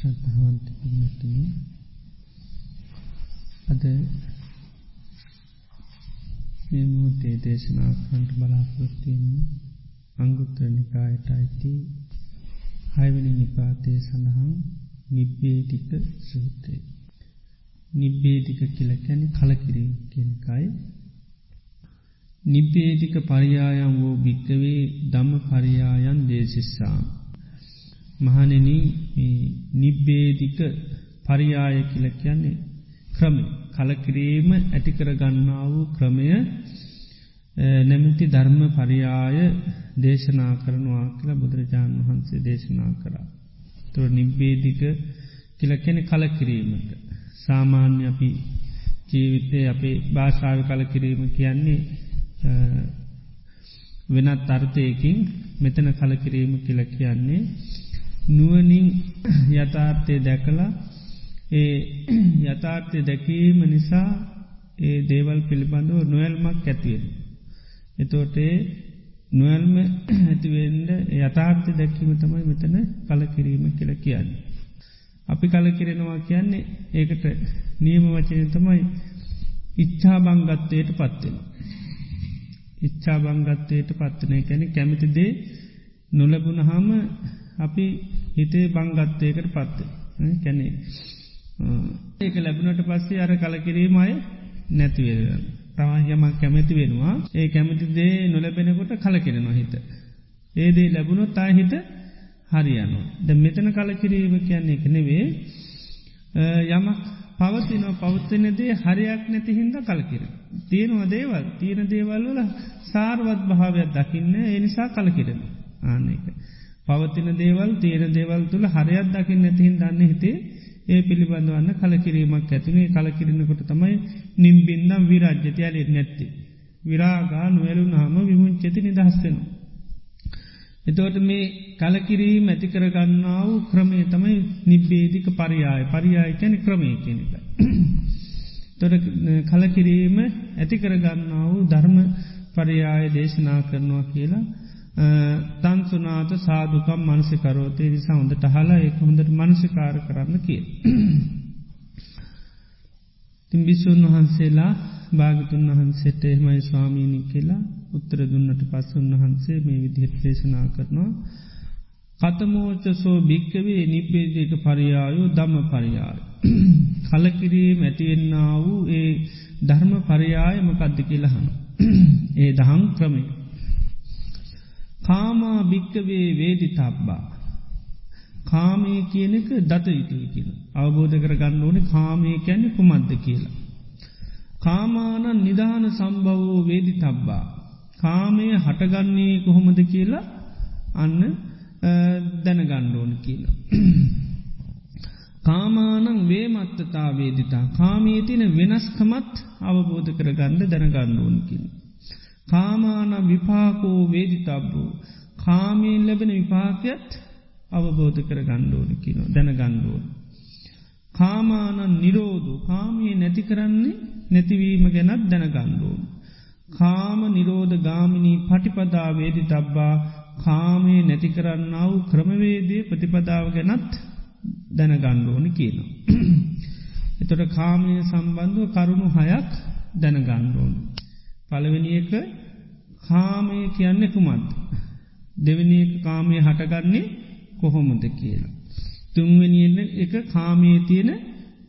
ශ්‍රද්ධාවන්ත පිනතුන අද මෙමෝතේ දේශනා කන්ට බලාපොරොත්තියන්නේ අංගුත්‍ර නිකායට අයිති හයවනි නිපාතය සඳහන් නිබ්බේටික සූත්‍රය. නිබ්බේටික කියලකැන කලකිරීම කෙනකයි. නිබ්බේටික පරියායම් වූ භික්කවේ දම්ම පරියායන් දේශිස්සාම්. මහනෙන නිබ්බේදික පරියාය කියල කියන්නේ ක්‍රම කලකිරීම ඇතිකර ගන්නා වූ ක්‍රමය නැමති ධර්ම පරියාය දේශනා කරනවා කියලා බුදුරජාණන් වහන්සේ දේශනා කරා. තුර නිබ්බේදික කියල කෙන කලකිරීමට. සාමාන්‍ය අපි ජීවිතය අපේ භාෂාව කලකිරීම කියන්නේ වෙනත් අර්ථයකින් මෙතන කලකිරීම කියල කියන්නේ නුවනින් යථාර්ථය දැකලා ඒ යථාර්ථය දැකීම නිසා ඒ දේවල් පිළිබඳව නොවල්මක් ඇතිවෙන. එතෝටේ නොවල්ම ඇතිවෙන්ඩ යථාර්ථය දැකීම තමයි මෙතන කලකිරීම කියල කියන්නේ. අපි කලකිරෙනවා කියන්නේ ඒකට නියම වචනය තමයි ඉච්ඡා බංගත්තයට පත්වෙන. ඉච්ඡා බංගත්තයට පත්වනය කැනෙ කැමිතිදේ නොලබුණ හාම අපි හිතේ බංගත්තයකට පත්ත කැනේ. ඒක ලැබුණට පස්සේ අර කලකිරීමයි නැතිවෙන. තවහයමක් කැමැති වෙනවා ඒ කැමති දේ නොලැබෙනකොට කලකිරෙනවා හිත. ඒදේ ලැබුණොත් තා හිත හරියනවා. ද මෙතන කලකිරීම කියන්නේ එක නෙවේ යමක් පවතින පවත්වනදේ හරියක් නැති හින්ද කලකිර. තියෙනවා දේවල් තියෙන දේවල් වල සාර්වත් භාවයක් දකින්න එනිසා කලකිරෙන ආනක. පවතින දේවල් තියෙන දේවල් තුළ හරයක් දකින්න නැතිහින් දන්න හිතේ ඒ පිළිබඳවන්න කලකිරීමක් ඇතිනේ කලකිරෙනකොට තමයි නිම්බින්නම් විරාජ්‍යතයාලෙ නැත්ති. විරාගා නොවැලුන් හම විමුංචති නිදහස්වෙනවා. එතවට මේ කලකිරීම ඇතිකර ගන්නාව ක්‍රමය තමයි නිබ්බේදික පරියාය පරියාය කැන ක්‍රමය කෙනෙක. තොර කලකිරීම ඇතිකර ගන්නාව ධර්ම පරියාය දේශනා කරනවා කියලා තන්සුනාත සාධකම් මනසිකරෝතය නිසා හොඳට හලා එක හොඳට මනසිකාර කරන්න කිය. තින් බිස්සුන් වහන්සේලා භාගතුන් වහන්සේට එහමයි ස්වාමීණි කියලා උත්තර දුන්නට පස්ස උන්වහන්සේ මේ විදිහත් දේශනා කරනවා. කතමෝච සෝ භික්කවේ නිපේදක පරියායෝ දම්ම පරියාය. කලකිරීම ඇතිවෙන්න වූ ඒ ධර්ම පරියාය මකද්ද කියලහන. ඒ දහම් ක්‍රමේ. කාමා භික්කවේ වේදි තබ්බා. කාමය කියනක දත යුතුයි කියල. අවබෝධ කර ගන්න ඕන කාමය කැන්න කුමද්ද කියලා. කාමානන් නිධාන සම්බවෝ වේදි තබ්බා. කාමය හටගන්නේ කොහොමද කියලා අන්න දැනගණ්ඩෝන කියලා. කාමානං වේමත්තතා වේදිතා කාමී තින වෙනස්කමත් අවබෝධ කර ගණ්ඩ දැනගණ්ඩෝන කියලා. කාමාන විපාකෝ වේදිතබ්බූ කාමීන් ලැබෙන විපාකයත් අවබෝධ කර ගණ්ඩෝන කිනො දැන ගණ්ඩුවන්. කාමානන් නිරෝධු කාමී නැති කරන්නේ නැතිවීම ගැනත් දැන ගණ්ඩුවන්. කාම නිරෝධ ගාමිනී පටිපදා වේදි තබ්බා කාමේ නැති කරන්නාව ක්‍රමවේදය ප්‍රතිපදාව ගැනත් දැන ගණ්ඩෝනි කියනවා. එතොට කාමය සම්බන්ධව කරුණු හයක් දැන ගණ්ඩෝන්. පළවෙනි එක කාමය කියන්න කුමන්ද. දෙවනි එක කාමය හටගන්නේ කොහොමද කියලා. තුන්වනින්න එක කාමයේ තියෙන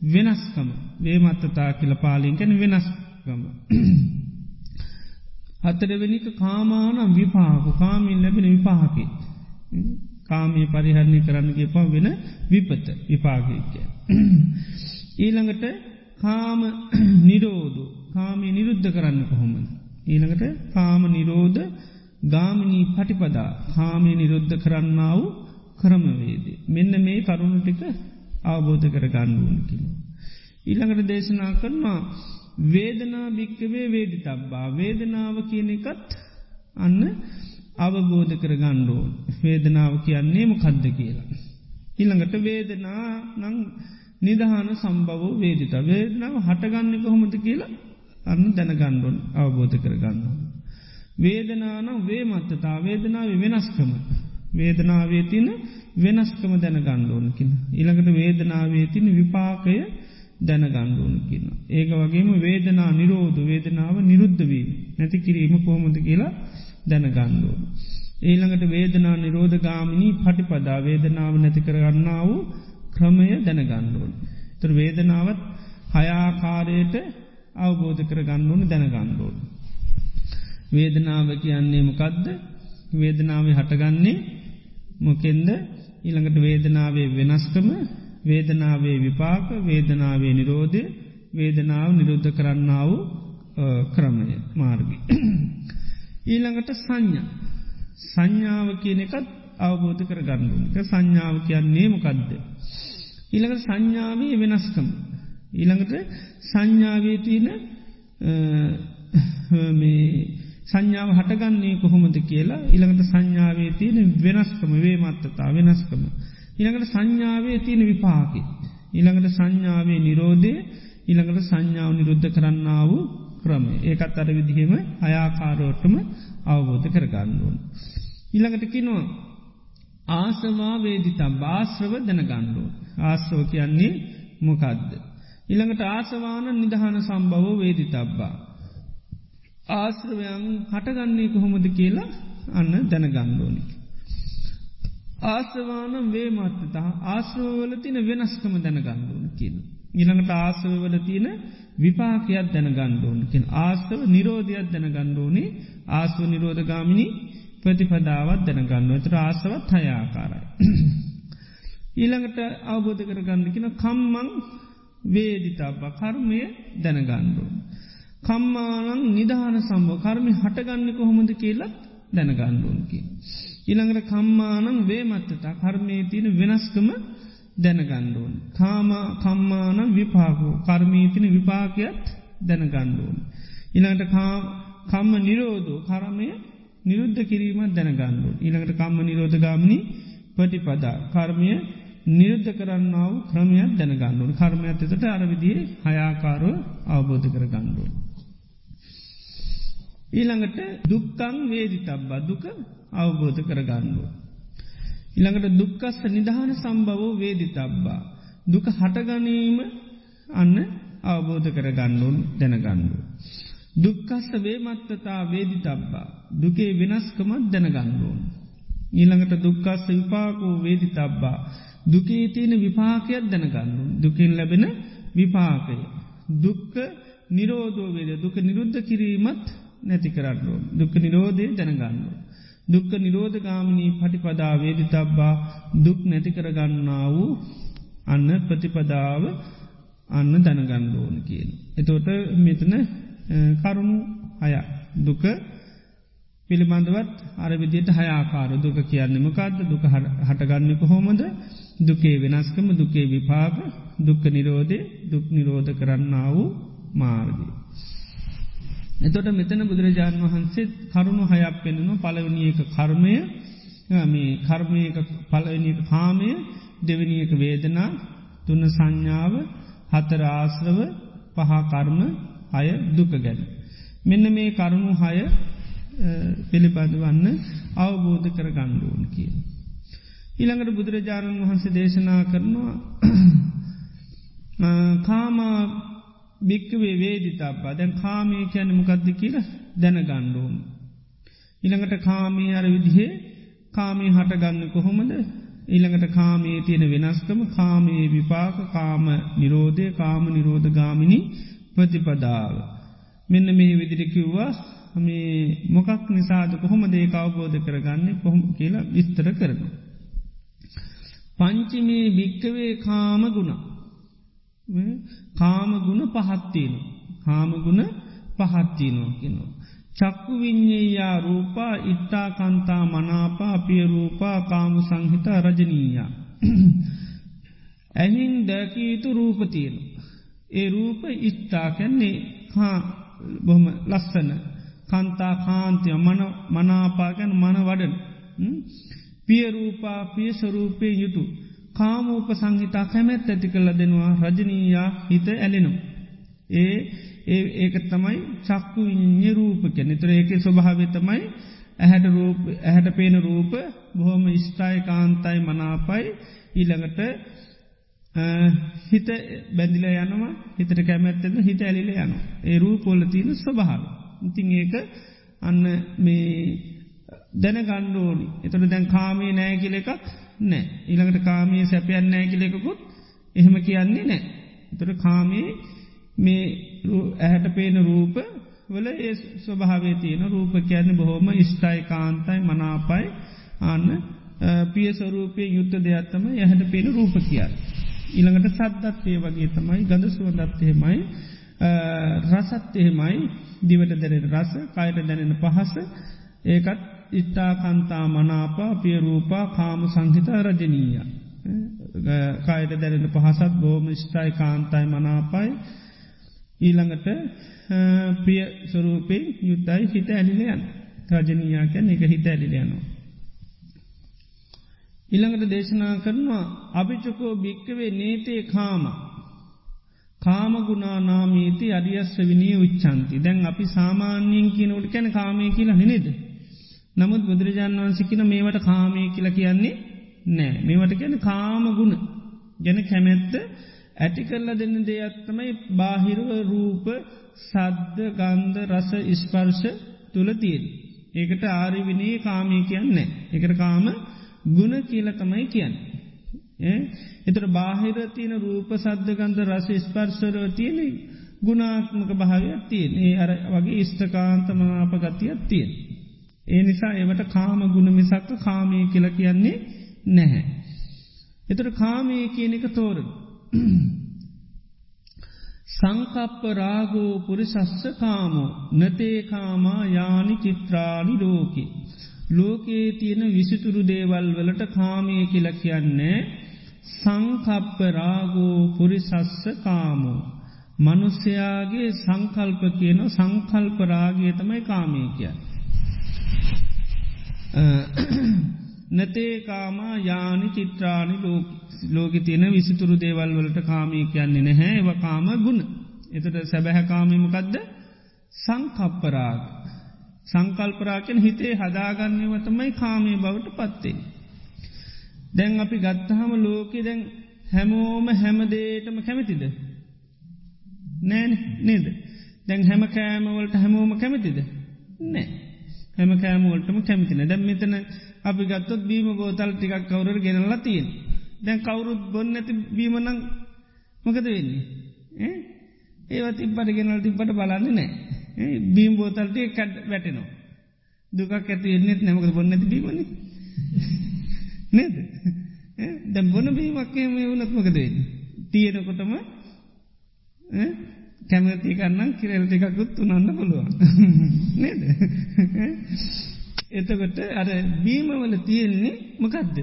වෙනස්කම වේමත්තතා කියල පාලින්කැන වෙනස්කම. හතරවෙනික කාමානම් විපාක කාමින් ලැබෙන විපාහකි. කාමී පරිහරණය කරන්නගේ පා වෙන විපත විපාගීකය. ඊළඟට කාම නිරෝධු කාමී නිරුද්ධ කරන්න කොහොමද. ඊළඟට කාම නිරෝධ ගාමිනී පටිපදා කාමී නිරුද්ධ කරන්නාව ක්‍රමවේදේ. මෙන්න මේ කරුණු ටික අවබෝධ කර ගණ්ඩුවන් කිනු. ඊළඟට දේශනා කරනවා වේදනා භික්කවේ වේදි තබ්බා වේදනාව කියන එකත් අන්න අවබෝධ කර ගණ්ඩෝන් වේදනාව කියන්නේ මොකද්ද කියලා. ඉළඟට වේදනා නං නිදහන සම්බව වේදිත වේදනාව හටගන්න කොහොමද කියලා අන්න දැනගණ්ඩුවන් අවබෝධ කර ගන්නවා. වේදනානම් වේ මත්තතා වේදනාව වෙනස්කම වේදනාවේ තින වෙනස්කම දැන ගණ්ඩෝනකින. ඉළඟට වේදනාවේ තින විපාකය දැන ගණ්ඩෝනකින්න. ඒක වගේම වේදනා නිරෝධ වේදනාව නිරුද්ධවී නැති කිරීම කොහොමද කියලා දැන ගණ්ඩුවන. ඊළඟට වේදනා නිරෝධ ගාමිණී පටිපදා වේදනාව නැති කරගන්නා වූ ක්‍රමය දැන ගණ්ඩුවන්. තර වේදනාවත් හයාකාරයට අවබෝධ කර ගණ්ඩුවන දැන ගණ්ඩුවන්. වේදනාව කියන්නේ මොකදද වේදනාව හටගන්නේ මොකෙන්ද ඊළඟට වේදනාවේ වෙනස්කම වේදනාවේ විපාක වේදනාවේ නිරෝධය වේදනාව නිරුද්ධ කරන්නාව ක්‍රමය මාර්ගි. ඊළඟට සංඥා සංඥාව කියන එකත් අවබෝධ කර ගණ්ඩුවක සංඥාව කියන්නේ මොකක්ද. ඊළඟට සංඥාවේ වෙනස්කම. ඊළඟට සංඥාවේ තියෙන සංඥාව හටගන්නේ කොහොමද කියලා ඉළඟට සංඥාවේ තියෙන වෙනස්කම වේ මත්තතා වෙනස්කම. ඉළඟට සංඥාවේ තියෙන විපාකි. ඉළඟට සංඥාවේ නිරෝධය ඉළඟට සංඥාව නිරුද්ධ කරන්නාව ක්‍රම ඒකත් අර විදිහෙම අයාකාරෝටම අවබෝධ කරගන්නුවන්. ඉළඟට කිනවා ආසවා වේදිතම් භාශ්‍රව දැනගණ්ඩුව. ආශ්‍රව කියන්නේ මොකක්ද. ඉළඟට ආසවාන නිදහන සම්භව වේදිතබ්බා. ආශ්‍රවයන් හටගන්නේ කොහොමද කියලා අන්න දැනගණ්ඩෝනික. ආශ්‍රවානම් වේමත්තතා ආශ්‍රවවල තින වෙනස්කම දැනගණ්ඩුවන කියන. ඉළඟට ආශ්‍රවවල තියෙන විපාකයක් දැනගණ්ඩෝන කියෙන ආශ්‍රව නිරෝධයක් දැනගණ්ඩෝනේ ආශ්ව නිරෝධගාමිණි ප්‍රතිපදාවත් දැනගන්න තර ආසවත් හයාකාරයි. ඊළඟට අවබෝධ කරගන්න කියෙන කම්මං වේදිතාබ කර්මය දැනගණ්ඩුව. කම්මානං නිධාන සම්බෝ කර්මි හටගන්න කොහොමද කියලත් දැනගණ්ඩුවන්කි. ඊළඟට කම්මානං වේමත්තතා කර්මය තියෙන වෙනස්කම දැනගණ්ඩුවන්. කාම කම්මානං විපාකෝ කර්මීතින විපාකයත් දැනගණ්ඩුවන්. ඉළඟට කම්ම නිරෝධෝ කරමය නිරුද්ධ කිරීමත් දැනගන්නු. ඊළඟට කම්ම නිරෝධගාමනි පටිපදා කර්මය නිරුද්ධ කරන්නාව ක්‍රමයක් දැනගන්නුව කර්මයක් එතට අරවිදිේ හයාකාරෝ අවබෝධ කර ගණ්ඩුව. ඊළඟට දුක්කං වේදි තබ්බා දුක අවබෝධ කර ගණ්ඩුව. ඉළඟට දුක්කස්ස නිධාන සම්භවෝ වේදි තබ්බා. දුක හටගනීම අන්න අවබෝධ කර ගණ්ඩුවන් දැනගණ්ඩුව. දුක්කස්ස වේමත්තතා වේදි තබ්බා. දුකේ වෙනස්කමත් දැනගණ්ඩුවන්. ඊළඟට දුක්කස්ස විපාකෝ වේදි තබ්බා. දුකේ තියෙන විපාකයක් දැනගන්නු. දුකින් ලැබෙන විපාකය. දුක්ක නිරෝධෝ වේද දුක නිරුද්ධ කිරීමත් නැති කරන්නුව. දුක නිරෝධය දැනගන්නු. දුක්ක නිරෝධ ගාමිණී පටිපදා වේදි තබ්බා දුක් නැති කරගන්නා වූ අන්න ප්‍රතිපදාව අන්න දැනගණ්ඩෝන කියන. එතෝට මෙතන කරුණු අය දුක පිළිබඳවත් අර විදියට හයාකාර දුක කියන්න මකක්ද දුක හටගන්න කොහොමද දුකේ වෙනස්කම දුකේ විපාග දුක්ක නිරෝධය දුක් නිරෝධ කරන්නා වූ මාර්ගය. එතොට මෙතන බුදුරජාණන් වහන්සේ කරුණු හයක් පෙනෙනු පලවනියක කර්මය මේ කර්මයක පලවනික කාමය දෙවනියක වේදනා තුන්න සංඥාව හතර ආශ්‍රව පහකර්ම අය දුක ගැන. මෙන්න මේ කරුණු හය පිළිබඳ වන්න අවබෝධ කර ගණ්ඩුවන් කිය. ඊළඟට බුදුරජාණන් වහන්සේ දේශනා කරනවා කාමා භික්කවේ වේදිතබ්බා දැන් කාමී කියැන මොකක්ද කියල දැන ගණ්ඩුවන්. ඉළඟට කාමී අර විදිහේ කාමී හටගන්න කොහොමද ඊළඟට කාමයේ තියෙන වෙනස්කම කාමයේ විපාක කාම නිරෝධය කාම නිරෝධ ගාමිණි ප්‍රතිපදාව. මෙන්න මේ විදිරිකිව්වා මේ මොකක් නිසාද කොහොම දේ අවබෝධ කරගන්නේ කොහොම කියලා විස්තර කරන. පංචිමේ භික්කවේ කාම ගුණ කාම ගුණ පහත්තියන කාමගුණ පහත්තියනෝ කෙනවා. චක්කු විඤ්ඥේයා රූපා ඉත්තා කන්තා මනාපා පිය රූපා කාම සංහිතා රජනීයා. ඇහින් දැකීතු රූපතියන. ඒ රූප ඉත්තා කැන්නේ හා බොහොම ලස්සන කන්තා කාන්තිය මන මනාපාගැන මන වඩන පියරූපා පියස්වරූපය යුතු කාමූප සංහිතා කැමැත් ඇති කල්ල දෙනවා රජනීයා හිත ඇලෙනු. ඒ ඒ ඒක තමයි චක්කු විඤ්ඥ රූප කැන තර ඒක ස්වභාව තමයි ඇහැට රූප ඇහැට පේන රූප බොහොම ස්ථායි කාන්තයි මනාපයි ඊළඟට හිත බැඳිල යනවා හිතට කැමැත්තෙද හිත ඇලිල යනු. ඒ රූපොල්ල තියෙන ස්වභාව. ඉතිං ඒක අන්න මේ දැන ගණ්ඩෝනි එතට දැන් කාමී නෑ කියල එකක් නෑ. ඉළඟට කාමී සැපයන් නෑ කියලෙකුත් එහෙම කියන්නේ නෑ. එතට කාමී මේ ඇහැට පේන රූප වල ඒ ස්වභාවේ තියෙන රූප කියන්න බොහොම ස්ථයි කාන්තයි මනාපයි. අන්න පිය ස්වරූපය යුද්ධ දෙයක්ත්තම යහට පේන රූප කියන්න. ඉළඟට සද්දත්වය වගේ තමයි ගඳ සුවදත්තහෙමයි රසත් එහෙමයි. දිවට දැනෙන රස කයට දැනෙන පහස. ඒකත් ඉත්තාකන්තා මනාපා පියරූපා කාම සංහිත රජනීය. කායට දැනෙන පහසත් බෝම ස්ථයි කාන්තයි මනාපයි ඊළඟට ප්‍රිය ස්වරූපෙන් යුද්ධයි හිත ඇලිලයන් රජනීයාකැන් එක හිත ඇලිලයනවා. ඉළඟට දේශනා කරනවා අභිචකෝ භික්කවේ නේතේ කාම කාමගුණා නාමීති අරියස්ස විනිය උච්චන්ති දැන් අපි සාමාන්‍යයෙන් කියනවට කැන කාමය කියලා හෙනෙද. නමුත් බුදුරජාණන් වන්සිකින මේවට කාමය කියලා කියන්නේ නෑ මේවට ගැන කාමගුණ ගැන කැමැත්ත ඇති කරලා දෙන්න දෙයක්ත්තමයි බාහිරුව රූප සද්ධ ගන්ධ රස ඉස්පර්ශ තුළ තියෙන්. ඒකට ආරිවිනී කාමී කියන්නේ. එකට කාම ගුණ කියල තමයි කියන්න. එතර බාහිර තියන රූප සද්ධගන්ධ රස ස්පර්ශරව තියෙන ගුණාත්මක භාවයක් තියෙන් ඒ අර වගේ ඉෂ්ඨකාන්තමනාප ගතියක් තියෙන්. ඒ නිසා ඒවට කාම ගුණ මිසක්ක කාමී කියල කියන්නේ නැහැ. එතර කාමී කියන එක තෝරන. සංකප්ප රාගෝ පුරිසස්ස කාමෝ නතේකාමා යානි චිත්‍රාණි ලෝකි. ලෝකයේ තියෙන විසිතුරු දේවල් වලට කාමය කියල කියන්නේ සංකප්ප රාගෝ පුරිසස්ස කාමෝ. මනුස්්‍යයාගේ සංකල්ප කියන සංකල්ප රාගය තමයි කාමය කිය. නතේකාමා යානි චිත්‍රාණි ලෝකි. ලෝක තියෙන විසිතුරු දේවල් වලට කාමී කියන්නේ නැහැ ඒව කාම ගුණ. එතට සැබැහැකාමීමකදද සංකප්පරාග. සංකල්පරාකෙන් හිතේ හදාගන්නව තමයි කාමී බවට පත්තේ. දැන් අපි ගත්තහම ලෝකෙ දැන් හැමෝම හැමදේටම කැමතිද. නෑන නේද. දැන් හැම කෑමවලට හැමෝම කැමතිද. නෑ. හැම කෑමවලටම කැමතින දැම් මෙතන අපි ගත්තොත් බීම බෝතල් ටිකක් කවුර ගෙනල්ලා තියෙන්. දැන් කවුරුත් බොන්න ඇති බීමනං මොකද වෙන්නේ. ඒවත් ඉබට ගෙනල් තිබට බලන්න නෑ. බීම් බෝතල්ට කඩ් වැටනවා. දුකක් ඇති එන්නෙත් නැමක බොන්න ඇති බීමන. නේද? දැම් බොන බීමක්කේ මේ වනත්මකද වෙන්නේ. තියෙනකොටම කැමති කරන්න කිරෙල් ටිකකුත් උනන්න පුළුවන් නේද එතකොට අර බීමවල තියෙන්නේ මොකක්ද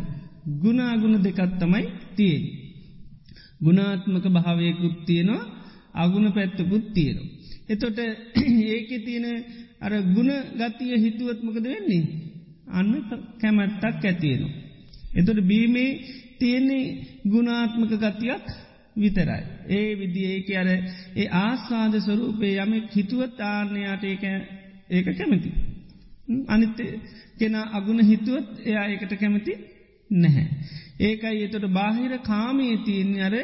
ගුණාගුණ දෙකත්තමයි තියෙන්. ගුණාත්මක භාවයකුත් තියෙනවා අගුණ පැත්තකුත් තියෙනවා. එතොට ඒක තියෙන අර ගුණ ගතිය හිතුවත්මකද වෙන්නේ. අන්න කැමැත්තක් ඇතියෙනවා. එතොට බීමේ තියෙන්නේ ගුණාත්මක ගතියක් විතරයි. ඒ විදි ඒක අර ඒ ආස්වාද ස්වරූපේ යමෙක් හිතුවත් ආර්ණයාට ඒක ඒක කැමති. අනිත කෙන අගුණ හිතුවත් එයා ඒකට කැමති නැහැ. ඒකයි එතොට බාහිර කාමයේ තියෙන් අර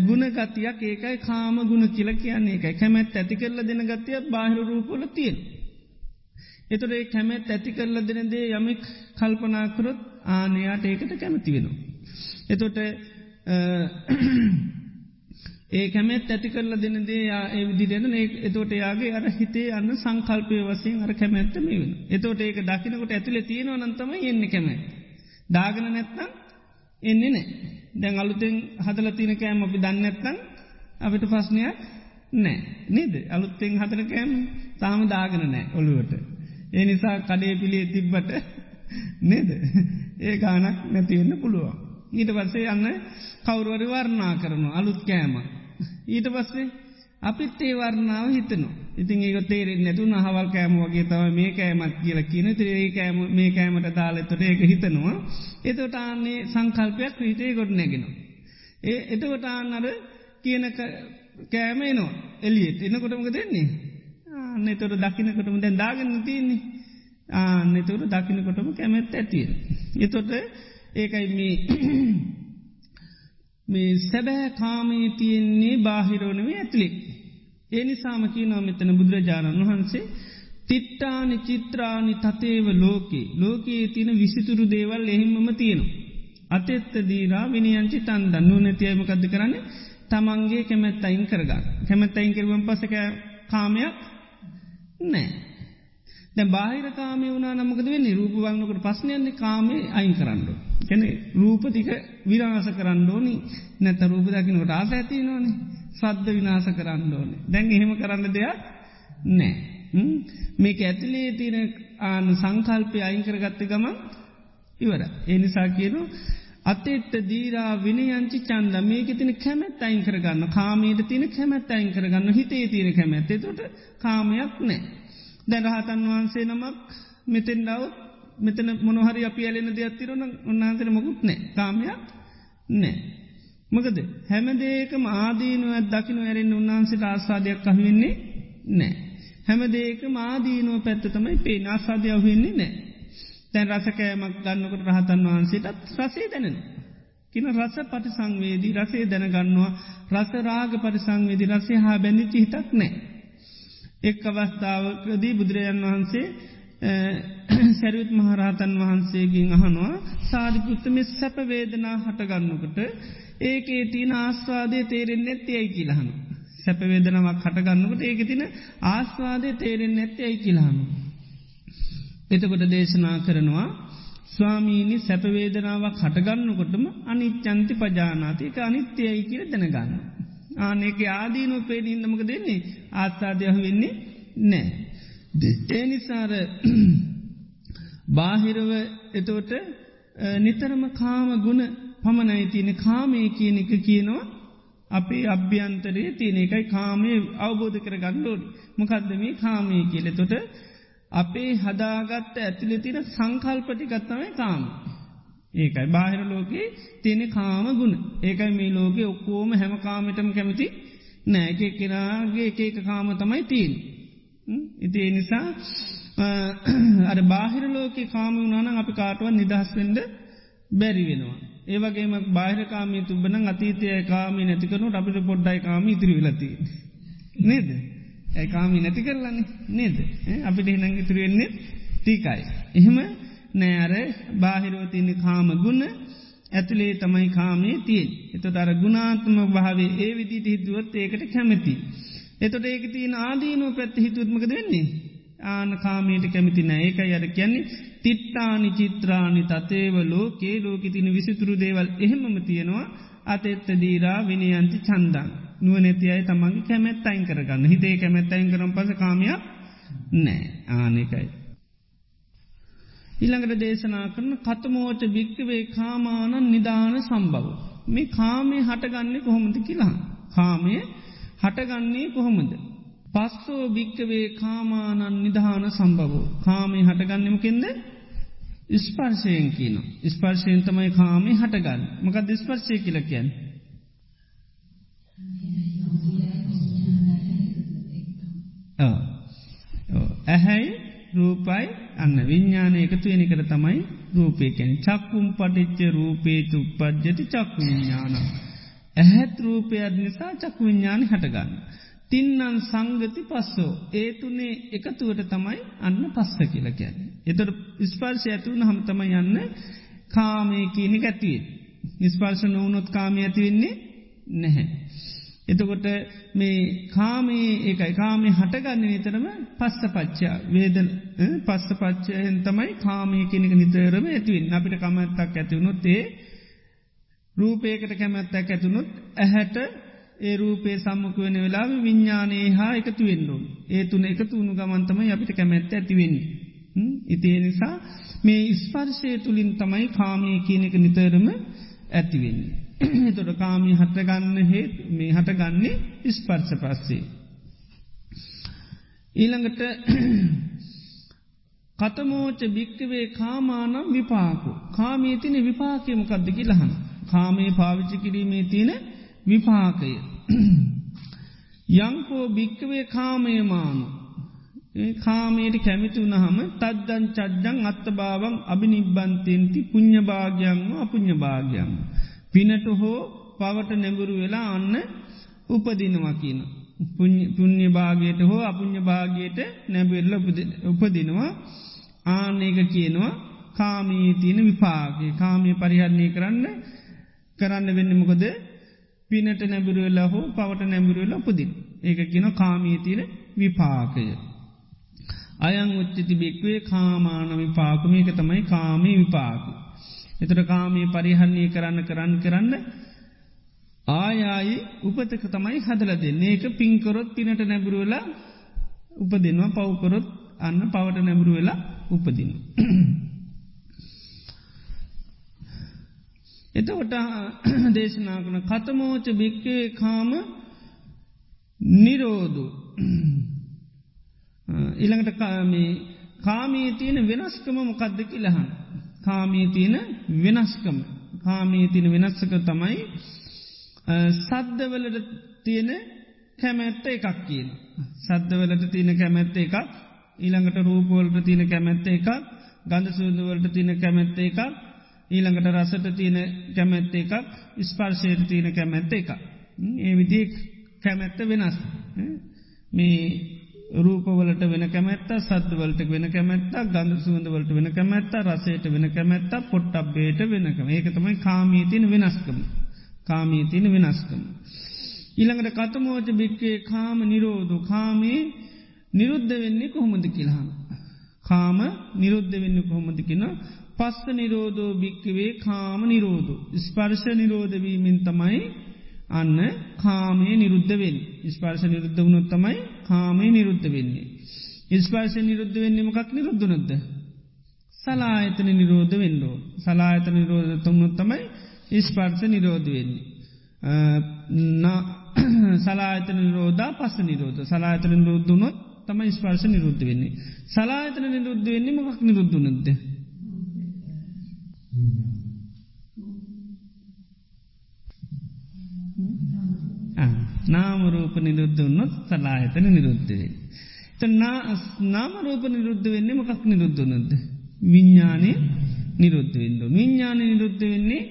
ගුණගතියක් ඒකයි කාම ගුණ කියල කියන්නේ එකයි කැමැත් ඇති කරල දෙන ගතිය බාහිර රූපොල තියෙන්. එතොට ඒ කැමැත් ඇති කරල දෙන දේ යමෙක් කල්පනාකරොත් ආනයාට ඒකට කැමති වෙනවා. එතොට ඒ කැමෙත් ඇති කරල දෙන දේ ඒ විදිරෙන එතෝට යාගේ අර හිතේ අන්න සංකල්පය වසයෙන් අර කැමැත්තම වෙන. එතෝට ඒක දකිනකොට ඇතුළ තියෙනව නන්තම එන්න කැමැත්. දාගන නැත්නම් එන්නේ නෑ. දැන් අලුතෙන් හදල තින කෑම අපි දන්නඇත්තන් අපිට පස්්නයක් නෑ නේද අලුත්තෙන් හතර කෑම් තාම දාගන නෑ ඔළුවට. ඒ නිසා කඩේ පිළිය තිබ්බට නේද ඒ ගානක් නැතිවෙන්න පුළුවන්. ඊට පස්සේ යන්න කවුරුවරි වර්ණා කරනු අලුත් කෑම. ඊට පස්සේ අපිත් ඒ වර්ණාව හිතනවා. ඉතින් ඒක තේරෙන් නැතුන හවල් කෑම වගේ තව මේ කෑමත් කියල කියන තරේ කෑම මේ කෑමට දාලෙතොට ඒක හිතනවා. එතොට ආන්නේ සංකල්පයක් හිතේ ගොඩ නැගෙන. ඒ එතකොට ආන්නර කියන කෑම එනවා එලියට එන්නකොටමක දෙන්නේ. අන්න තොට දකිනකොටම දැන් දාගන්න තියන්නේ. ආන්නතුර දකිනකොටම කැමැත් ඇතිය. එතොට ඒකයි මේ මේ සැබෑ කාමී තියෙන්නේ බාහිරෝනවේ ඇතුළෙක්. ඒ නිසාම කියනව මෙතන බුදුරජාණන් වහන්සේ තිට්ටානි චිත්‍රානි තතේව ලෝකේ ලෝකයේ තින විසිතුරු දේවල් එහිමම තියෙනවා. අතෙත්ත දීරා විනියංචි තන්ද නුනතියමකද කරන්න තමන්ගේ කැමැත් අයින් කරගන්න. කැමැත් අයින් කරවන් පසක කාමයක් නෑ. දැ බාහිර කාමය වුණනා නමකද වෙන්නේ රූප වන්නකට පස්්නයන්නේ කාමේ අයින් කරන්න. කැන රූපතික විරාස කරන්න ඕනි නැත රූප දකිනට ආස ඇති නොනේ සද්ධ විනාස කරන්න ඕනේ දැන් එහෙම කරන්න දෙයක් නෑ. මේක ඇතිලේ තියෙන ආන සංකල්පය අයිංකරගත්ත ගමන් ඉවර. එනිසා කියනු අතෙත්ත දීරා විනයංචි චන්ද මේක තින කැමැත් අයින් කරගන්න කාමයට තින කැමැත් අයින් කරගන්න හිතේ තියෙන කැමැත්තේ තොට කාමයක් නෑ. දැරහතන් වහන්සේ නමක් මෙතෙන් ඩව් මෙතන මොනහරි අපි ඇලෙන දෙයක්ත්තිරන උන්හන්සර මොකුත් නෑ කාමයක් නෑ. මකද හැමදේකම ආදීනුවත් දකින ඇරෙන් උන්හන්සට ආසාධයක් කහවෙන්නේ නෑ. හැමදේක මාදීනුව පැත්ත තමයි පේ නාසාධයව වෙන්නේ නෑ. තැන් රසකෑමක් ගන්නකට රහතන් වහන්සේටත් රසේ දැනෙන. කින රස පටි සංවේදී රසේ දැනගන්නවා රස රාග පරිසංවේදී රසේ හා බැඳිචි හිතක් නෑ. එක් අවස්ථාවකදී බුදුරජන් වහන්සේ සැරුත් මහරහතන් වහන්සේගෙන් අහනවා සාධිපුත්තම සැපවේදනා හටගන්නකට ඒකේ තින ආස්වාදය තේරෙන් නැත්ති ඇයි කියලහනු. සැපවේදනාවක් හටගන්නකට ඒක තින ආස්වාදය තේරෙන් නැත්ති ඇයි කියලානු. එතකොට දේශනා කරනවා ස්වාමීනි සැපවේදනාවක් හටගන්නකොටම අනිච්චන්ති පජානාති එක අනිත්‍යයයි කියල දැනගන්න. ආනෙක ආදීනු පේඩීන්නමක දෙන්නේ ආත්සාධයහ වෙන්නේ නෑ. ඒනිසාර බාහිරව එතෝට නිතරම කාම ගුණ පමණයි තියෙන කාමය කියන එක කියනවා අපේ අභ්‍යන්තරයේ තියෙන එකයි කාමය අවබෝධ කර ගණ්ඩෝඩ මොකක්ද මේ කාමය කියල? තොට අපේ හදාගත්ත ඇතිලි තින සංකල්පටිකත්තමයි කාම. ඒකයි බාහිර ලෝකයේ තියෙන කාම ගුණ. ඒකයි මේ ලෝකෙ ඔක්කෝම හැම කාමටම කැමති නෑ. එක කෙනගේ එක එක කාම තමයි තිීන්. ඉති නිසා අර බාහිර ලෝක කාම වනාන අපි කාටුව නිදහස්වෙන්ඩ බැරි වෙනවා. ඒවගේම බාහිරකාමී තුබන අතීතය කාමි නැතිකනු අපිට පොඩ්ඩයි කාම ඉතිරි වෙලති. නේද. ඇකාමි නැති කරලන්නේ නේද. අපිට හිනං ඉතුරුවෙන්නේ ටීකයි. එහෙම නෑර බාහිරෝතින්න කාම ගුණ ඇතුළේ තමයි කාමේ තියෙන්. එතොට අර ගුණාත්ම භාවේ ඒ විදිට හිදුවත් ඒකට කැමති. එතොට ඒක තියන ආදීනුව පැත්ත හිතුත්මක දෙන්නේ. ආන කාමයට කැමති නෑ ඒක අර කියන්නේ තිට්ටානි චිත්‍රානි තතේව ලෝකේ ලෝකෙ තින විසිතුරු දේවල් එහෙමම තියෙනවා අතෙත්ත දීරා විනියන්ති චන්දන්. නුවනැති අයි තමන්ගේ කැමැත් අයින් කරගන්න හිතේ කැමැත් අයින් කරම් පස කාමයක් නෑ ආනෙකයි. ඉළඟට දේශනා කරන කතමෝච භික්කවේ කාමානන් නිධාන සම්බව. මේ කාමේ හටගන්නේ කොහොමද කියලා. කාමය හටගන්නේ කොහොමද. පස්සෝ භික්කවේ කාමානන් නිධාන සම්බවෝ. කාමේ හටගන්නමකින්ද ස්පර්ශයෙන් කියන. ස්පර්ශයෙන් තමයි කාමේ හටගන්න මකක් ස්පර්ශය කියලකයන්. ඇහැයි රූපයි අන්න විඤ්ඥානය එකතු වෙනකට තමයි රූපය කැන චක්කුම් පටිච්ච රූපේතු උපද්ජති චක්කු විඤ්ඥාන. ඇහැත් රූපයත් නිසා චක්කු විඤ්ඥානි හටගන්න. තින්නන් සංගති පස්සෝ ඒතුනේ එකතුවට තමයි අන්න පස්ස කියල කියැන. එතට ස්පර්ශය ඇතුවන හම තමයි යන්න කාමය කියනෙ ඇතිවේ. නිස්පර්ශ නොවනොත් කාමය ඇතිවෙන්නේ නැහැ. එතකොට මේ කාමේ ඒකයි කාමේ හටගන්න නිතරම පස්ස පච්චා වේදන පස්ස පච්චයෙන් තමයි කාමය කෙනෙක නිතරම ඇතිවෙන් අපිට කමත්තක් ඇතිවුණොත් ඒ රූපයකට කැමැත්තක් ඇතුනුත් ඇහැට ඒ රූපේ සම්මක වෙන වෙලා විඤ්ඥානයේ හා එකතු වෙන්නුම් ඒ තුන එකතු වුණු ගමන්තම අපිට කැමැත්ත ඇතිවෙන්නේ. ඉතිේ නිසා මේ ස්පර්ශය තුළින් තමයි කාමය කියනෙක නිතරම ඇතිවෙන්නේ. තොට කාමී හටගන්න හේත් මේ හටගන්නේ ස්පර්ශ පස්සේ. ඊළඟට කතමෝච භික්කවේ කාමානම් විපාකු. කාමී තින විපාකයමකක්දකි ලහන්. කාමේ පාවිච්චි කිරීමේ තියෙන විපාකය. යංකෝ භික්කවේ කාමයමානු. කාමයට කැමිති වුණහම තද්දන් චද්ජං අත්ත භාවන් අභි නිබ්බන්තෙන්ති පුං්ඥභාගයන්ම අපුං්ඥභාගයන්. පිනට හෝ පවට නැඹුරු වෙලා අන්න උපදිනවා කියන. පුුණ්්‍ය භාගයට හෝ අපුං්ඥ භාගයට නැබෙල්ල උපදිනවා ආනක කියනවා කාමී තියන විපාගේ කාමය පරිහරණය කරන්න කරන්න වෙන්නමකොද පිනට නැබුරුවෙල්ලා හෝ පවට නැබුරුවෙල්ලා උපදින්. ඒක කියන කාමී තියන විපාකය. අයං උච්චති බෙක්වේ කාමාන විපාකමේක තමයි කාමී විපාකු. එතට කාමී පරිහරණය කරන්න කරන්න කරන්න ආයායි උපතක තමයි හදල දෙන්නේ ඒක පින්කොරොත් පිනට නැබුරුවෙලා උපදිනවා පව්කොරොත් අන්න පවට නැබුරු වෙලා එතකොට දේශනා කන කතමෝච භික්කේ කාම නිරෝධු ඉළඟට කාමී කාමී තියෙන වෙනස්කම මොකද්ද කියලහන්. කාමී තියෙන වෙනස්කම කාමී තියෙන වෙනස්සක තමයි සද්ධවලට තියෙන කැමැත්ත එකක් කියන. සද්ධවලට තියෙන කැමැත්ත එකක් ඊළඟට රූපෝල්ට තියෙන කැමැත්ත එකක් ගඳ සූදුවලට තියෙන කැමැත්ත එකක් ඊළඟට රසට තියෙන කැමැත්ත එකක් ස්පර්ශයට තියෙන කැමැත්ත එකක්. ඒ විදි කැමැත්ත වෙනස්. මේ රූපවලට වෙන කැමැත්ත සද්වලට වෙන කැමැත්ත ගඳ සුවඳවලට වෙන කැමැත්ත රසයට වෙන කැමැත්ත පොට්ටබ්බේට වෙනකම ඒක තමයි කාමීතින වෙනස්කම. කාමීතින වෙනස්කම. ඊළඟට කතමෝච භික්කේ කාම නිරෝධු කාමේ නිරුද්ධ වෙන්නේ කොහොමද කියලාහම. කාම නිරුද්ධ වෙන්න කොහොමද කියෙන පස්ස නිරෝධෝ භික්කවේ කාම නිරෝධු. ස්පර්ශ නිරෝධවීමෙන් තමයි අන්න කාමය නිරුද්ධවෙන් ස්පර්ශ නිරුද්ධ වුණොත් තමයි කාමය නිරුද්ධ වෙන්නේ. ඉස්පර්ශ නිරුද්ධ වෙන්නේ මොකක් නිරුද්ධනොද්ද. සලායතන නිරෝධ වෙන්ඩෝ. සලායතන නිරෝධ තුමුණොත් තමයි ඉස්පර්ශ නිරෝධ වෙන්නේ. සලායතන නිරෝධා පස්ස නිරෝධ සලායතන නිරුද්ධනොත් තම ස්පර්ශ නිරුද්ධ වෙන්නේ. සලායතන නිරුද්ධ වෙන්නේ මොකක් නිරුද්ධනොද්ද. නාමරූප නිරුද්ධ වන්නොත් සලායතන නිරුද්ධවේ. නාමරූප නිරුද්ධ වෙන්නේ මොකක් නිරුද්ධනොද. විඤ්ඥානය නිරුද්ධ වෙන්ඩ. විඤ්ඥාන නිරුද්ධ වෙන්නේ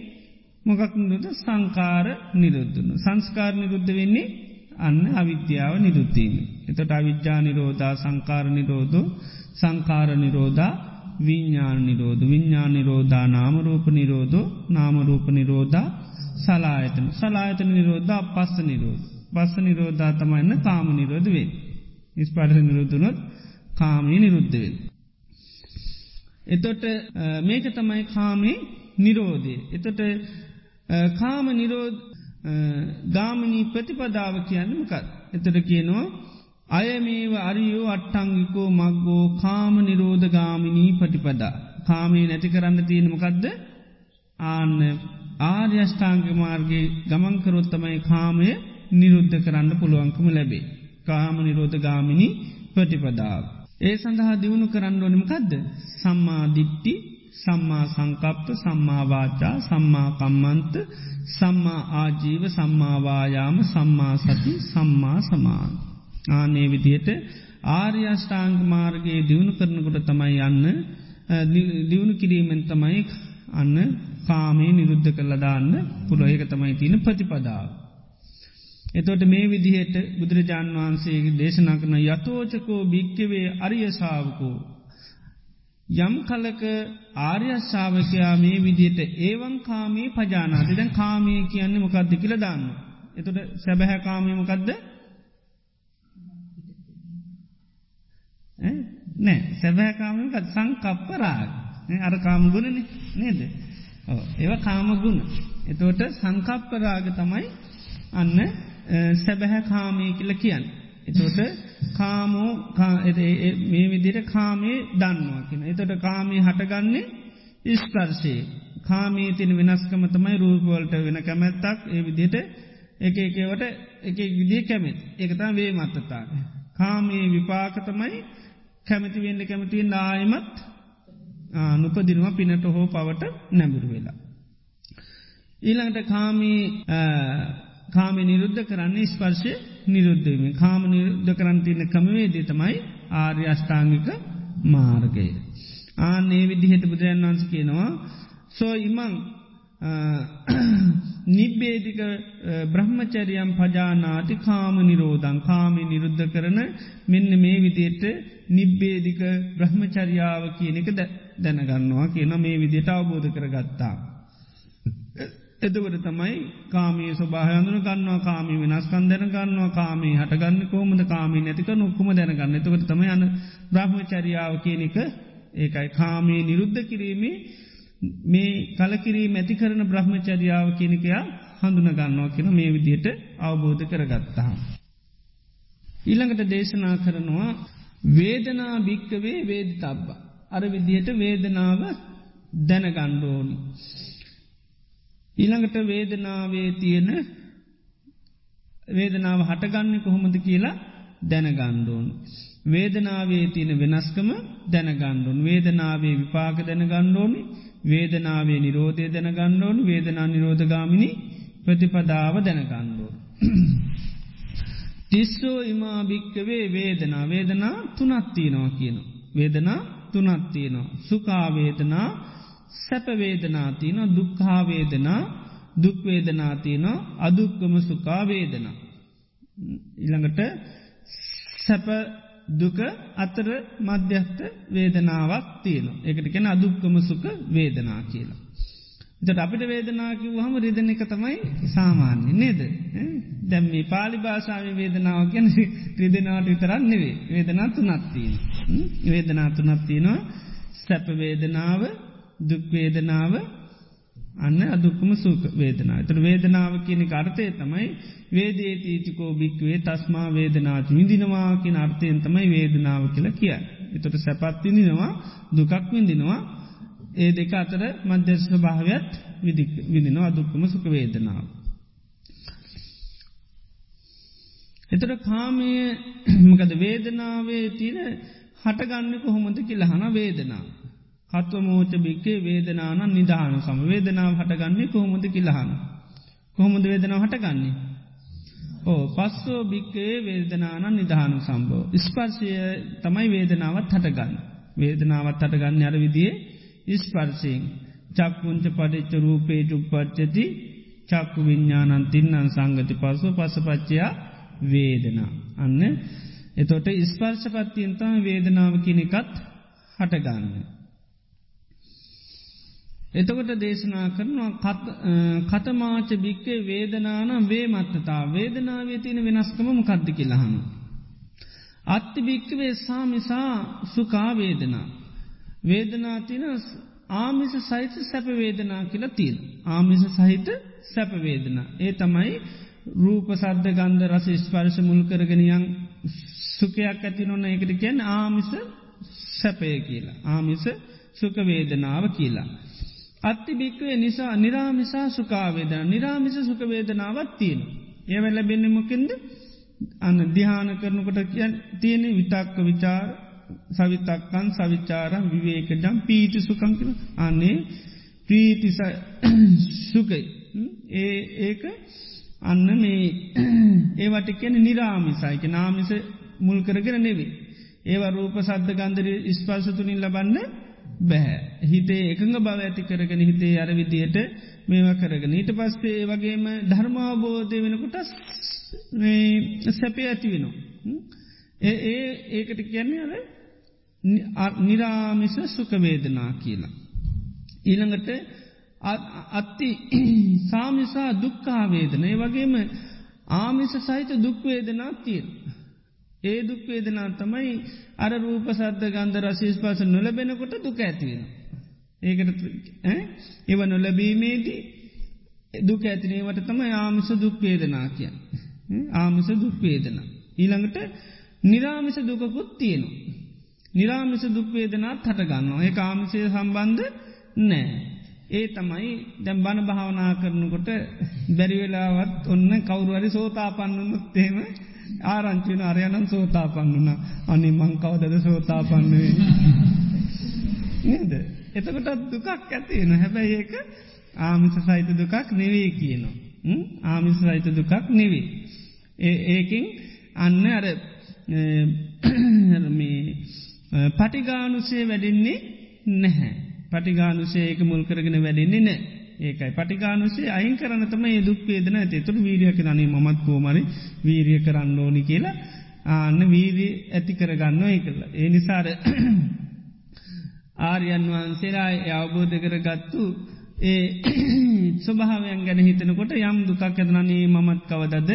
මොකක් නිරුද්ධ සංකාර නිරුද්ධන. සංස්කාර නිරුද්ධ වෙන්නේ අන්න අවිද්‍යාව නිරුද්ධීම. එතට අවිද්‍යා නිරෝධා සංකාර නිරෝධ සංකාර නිරෝධා විඤ්ඥාන නිරෝධ විඤ්ඥාන නිරෝධා නාමරූප නිරෝධ නාමරූප නිරෝධා සලායතන සලායතන නිරෝධා පස්ස නිරෝධ. පස්ස නිරෝධා තමයින්න කාම නිරෝධ වේ. ඉස්පාට නිරුද්ධනොත් කාමී නිරුද්ධවෙන්. එතොට මේක තමයි කාමේ නිරෝධය. එතොට කාම නිරෝධ ගාමනී ප්‍රතිපදාව කියන්නමකත්. එතට කියනවා අයමේව අරියෝ අට්ටංගිකෝ මක්ගෝ කාම නිරෝධ ගාමිනී පටිපදා. කාමේ නැති කරන්න තියෙනමකක්ද ආන්න ආර්යෂ්ඨාංග මාර්ගගේ ගමන්කරොත්තමයි කාමය නිරුද්ධ කරන්න පුළුවන්කම ලැබේ. කාම නිරෝධ ගාමිනි ප්‍රටිපදාව. ඒ සඳහා දියුණු කරන්න ඕනමකදද. සම්මා දිට්ටි සම්මා සංකප්ප සම්මාවාචා සම්මා කම්මන්ත සම්මා ආජීව සම්මාවායාම සම්මා සති සම්මා සමාන්. ආනේ විදියට ආර්යෂ්ඨාංග මාර්ගයේ දියුණු කරනකොට තමයි යන්න දියුණු කිරීමෙන් තමයි අන්න කාමේ නිරුද්ධ කරලදාන්න පුළොඒක තමයි තියෙන ප්‍රතිපදාව. එතොට මේ විදිහට බුදුරජාන් වහන්සේගේ දේශනා කරන යතෝචකෝ භික්කවේ අරියසාාවකෝ. යම් කලක ආර්යශ්ාවකයා මේ විදියට ඒවන් කාමී පජානාති දැන් කාමය කියන්න මොකක්ද කියල දාන්න. එතොට සැබැහැ කාමය මොකක්ද නෑ සැබෑ කාමයකත් සංකප්පරාග අර කාමගුණන නේද. ඒව කාමගුණ. එතෝට සංකප්පරාග තමයි අන්න සැබැහැ කාමය කියල කියන්න. එතොට කාමෝ මේ විදිර කාමේ දන්නවා කියෙන. එතොට කාමී හටගන්නේ ඉස්පර්ශයේ. කාමී තින වෙනස්කම තමයි රූපවලට වෙන කැමැත්තක් ඒ විදිට එක එකවට එක විදිිය කැමෙත් එකතා වේ මත්තතාව. කාමී විපාකතමයි කැමති වෙන්න කැමතියෙන් නායමත් නුපදිනවා පිනට හෝ පවට නැබුරු වෙලා. ඊළඟට කාමී කාම නිරුද්ධ කරන්නේ ස්පර්ශය නිරුද්ධවීම කාම නිරුද්ධ කරන්තින්න කමවේදේ තමයි ආර්ය අෂ්ඨාංගික මාර්ගය. ආනේ විදිහට බුදුරන් වන්ස කියනවා සෝ ඉමං නිබ්බේදික බ්‍රහ්මචරියම් පජානාති කාම නිරෝධන් කාමි නිරුද්ධ කරන මෙන්න මේ විදියට නිබ්බේදික බ්‍රහ්මචරියාව කියන එක දැනගන්නවා කියන මේ විදියට අවබෝධ කරගත්තා. එතකට තමයි කාමී ස්වභායන්දුන ගන්නවා කාමී වෙනස්කන් දැන ගන්නවා කාමී හටගන්න කෝමද කාමී නැතික නොක්කුම දැනගන්න. එතකට තමයි යන බ්‍රහ්මචරියාව කියන එක ඒකයි. කාමී නිරුද්ධ කිරීමේ මේ කලකිරී මැති කරන බ්‍රහ්මචරියාව කියනකයා හඳුන ගන්නවා කියෙන මේ විදියට අවබෝධ කරගත්තා. ඊළඟට දේශනා කරනවා වේදනා භික්කවේ වේද තබ්බ. අර විදියට වේදනාව දැනගණ්ඩෝනි. ඊළඟට වේදනාවේ තියෙන වේදනාව හටගන්න කොහොමද කියලා දැනගණ්ඩෝන්. වේදනාවේ තියෙන වෙනස්කම දැනගණ්ඩුන් වේදනාවේ විපාක දැනගණ්ඩෝනි වේදනාවේ නිරෝධය දැනගණ්ඩෝන් වේදනා නිරෝධගාමිනි ප්‍රතිපදාව දැනගණ්ඩෝන්. තිස්සෝ ඉමා භික්කවේ වේදනා වේදනා තුනත්තියනවා කියන. වේදනා තුනත්තියනවා. සුකාවේදනා සැපවේදනාතියන දුක්හාවේදනා දුක්වේදනාතියන අදුක්කම සුකාවේදනා. ඉළඟට සැප දුක අතර මධ්‍යස්ත වේදනාවක් තියෙන. එකට කෙන අදුක්කම සුක වේදනා කියලා. එතට අපිට වේදනාකිව හම රිදන එක තමයි සාමාන්‍ය නේද. දැම් මේ පාලි භාෂාව වේදනාව ගැන රිදනාවට විතරන්න නෙවේ වේදනා තුනත්තිීන. වේදනා තුනත්තියනවා සැපවේදනාව දුක්වේදනාව අන්න අදුක්කම සූක වේදනා. එතට වේදනාව කියන අර්ථය තමයි වේදේ තීතිකෝ භික්වේ තස්මා වේදනාච විඳිනවා කියෙන අර්ථයෙන් තමයි වේදනාව කියල කිය. එතොට සැපත් විඳිනවා දුකක් විඳිනවා ඒ දෙක අතර මධ්‍යස්ව භාවයත් විදිනවා අදුක්කම සුක වේදනාව. එතට කාමය මකද වේදනාවේ තියන හටගන්න කොහොමද කියලහන වේදනාව. හත්වමෝච භික්කේ වේදනාන නිධාන සම වේදනාව හටගන්නේ කොහොමද කිලහන. කොහොමද වේදනාව හටගන්නේ. ඕ පස්සෝ භික්කේ වේදනාන නිධානු සම්බෝ. ස්පර්ශය තමයි වේදනාවත් හටගන්න. වේදනාවත් හටගන්න අර විදිේ ස්පර්ශයෙන් චක්කුංච පඩිච්ච රූපේ චුප්පච්චති චක්කු විඤ්ඥානන් තින්නන් සංගති පස්සු පසපච්චයා වේදනා. අන්න එතොට ස්පර්ශපත්තියන්තම වේදනාව කෙනෙකත් හටගන්න. එතකොට දේශනා කරනවා කතමාච භික්කේ වේදනානම් වේ මත්තතා වේදනාවේ තියෙන වෙනස්කම මොකද්ද කියලහම. අත්ති භික්කවේ සාමිසා සුකා වේදනා. වේදනා තින ආමිස සහිත සැපවේදනා කියල තියෙන. ආමිස සහිත සැපවේදනා. ඒ තමයි රූප සද්ධ ගන්ධ රස ස්පර්ශ මුල් කරගෙනියන් සුකයක් ඇති නොන්න එකට කියන්න ආමිස සැපය කියලා. ආමිස සුකවේදනාව කියලා. අත්ති භික්වේ නිසා නිරාමිසා සුකාවේදන නිරාමිස සුකවේදනාවත් තියෙන. ඒවැල්ල බෙන්නෙමකින්ද අන්න දිහාන කරනකොට කියන් තියෙන විතක්ක විචාර සවිතක්කන් සවිචාරම් විවේකජම් පීති සුකංකින අන්නේ ප්‍රීති සුකයි ඒ ඒක අන්න මේ ඒවට කියන නිරාමිසයික නාමිස මුල් කරගෙන නෙවේ ඒව රූප සද්ධ ගන්දර ස්පර්සතුනින් ලබන්න බැහැ. හිතේ එකඟ බව ඇති කරගෙන හිතේ අර විදියට මේවා කරගෙන. ඊට පස්සේ වගේම ධර්මාබෝධය වෙනකොට සැපේ ඇති වෙනවා. ඒ ඒ ඒකට කියන්නේ අර නිරාමිස සුකවේදනා කියලා. ඊළඟට අත්ති සාමිසා දුක්කාවේදන ඒ වගේම ආමිස සහිත දුක්වේදනා තියෙන. ඒ දුක්වේදනා තමයි අර රූප සද්ධ ගන්ධ රශේෂ පස නොලබෙනකොට දුක ඇතිවෙන. ඒකට ඒව නොලබීමේදී දුක ඇතිනීමට තම ආමිස දුක්වේදනා කිය. ආමිස දුක්වේදන. ඊළඟට නිරාමිස දුකකුත් තියෙනවා. නිරාමිස දුක්වේදනාත් හටගන්නවා ඒ ආමිසය සම්බන්ධ නෑ. ඒ තමයි දැම් බණ භාවනා කරනකොට බැරිවෙලාවත් ඔන්න කවුරුවරි සෝතා පන්නනුත්තේම ආරංචින අරයනම් සෝතා පන්නුන අනි මංකවදද සෝතා පන්නුවේ නේද? එතකොටත් දුකක් ඇතියෙන හැබැයි ඒක ආමිස සහිත දුකක් නෙවේ කියනවා. ආමිස සහිත දුකක් නෙවේ ඒකින් අන්න අර මේ පටිගානුසේ වැඩෙන්නේ නැහැ. පටිගානුසේ ඒක මුල් කරගෙන වැඩෙන්නේ නෑ. ඒකයි පටිගානුසේ අයින් කරන තම ඒ දුක් වේදන ඇති තුළ වීරියක නනේ මත් කෝමරි වීරිය කරන්න ඕනි කියලා ආන්න වීරී ඇති කරගන්න ඒ කරලා. ඒ නිසාර ආර්යන් වහන්සේලා අවබෝධ කර ගත්තු ඒ ස්වභාවයන් ගැන හිතනකොට යම් දුකක් ඇතනනේ මමත් කවදද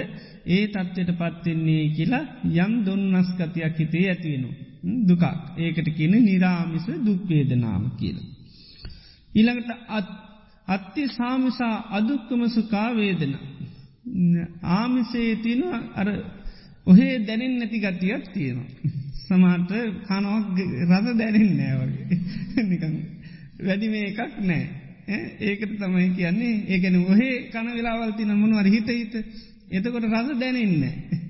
ඒ තත්ත්වයට පත්වෙන්නේ කියලා යම් දුන්නස්කතියක් හිතේ ඇතිවෙනු. දුකක් ඒකට කියන නිරාමිස දුක්වේදනාම කියල. ඊළඟට අත්ති සාමිසා අදුක්කම සුකාවේදන. ආමිසේ තියන අර ඔහේ දැනෙන් නැති ගතියක් තියෙනවා. සමාට කනොක් රස දැනෙන් නෑවගේ නිකං වැඩි මේ එකක් නෑ. ඒකට තමයි කියන්නේ ඒකන ඔහේ කන වෙලාවල්ති නමනු අර හිත හිත එතකොට රස දැනෙන්න.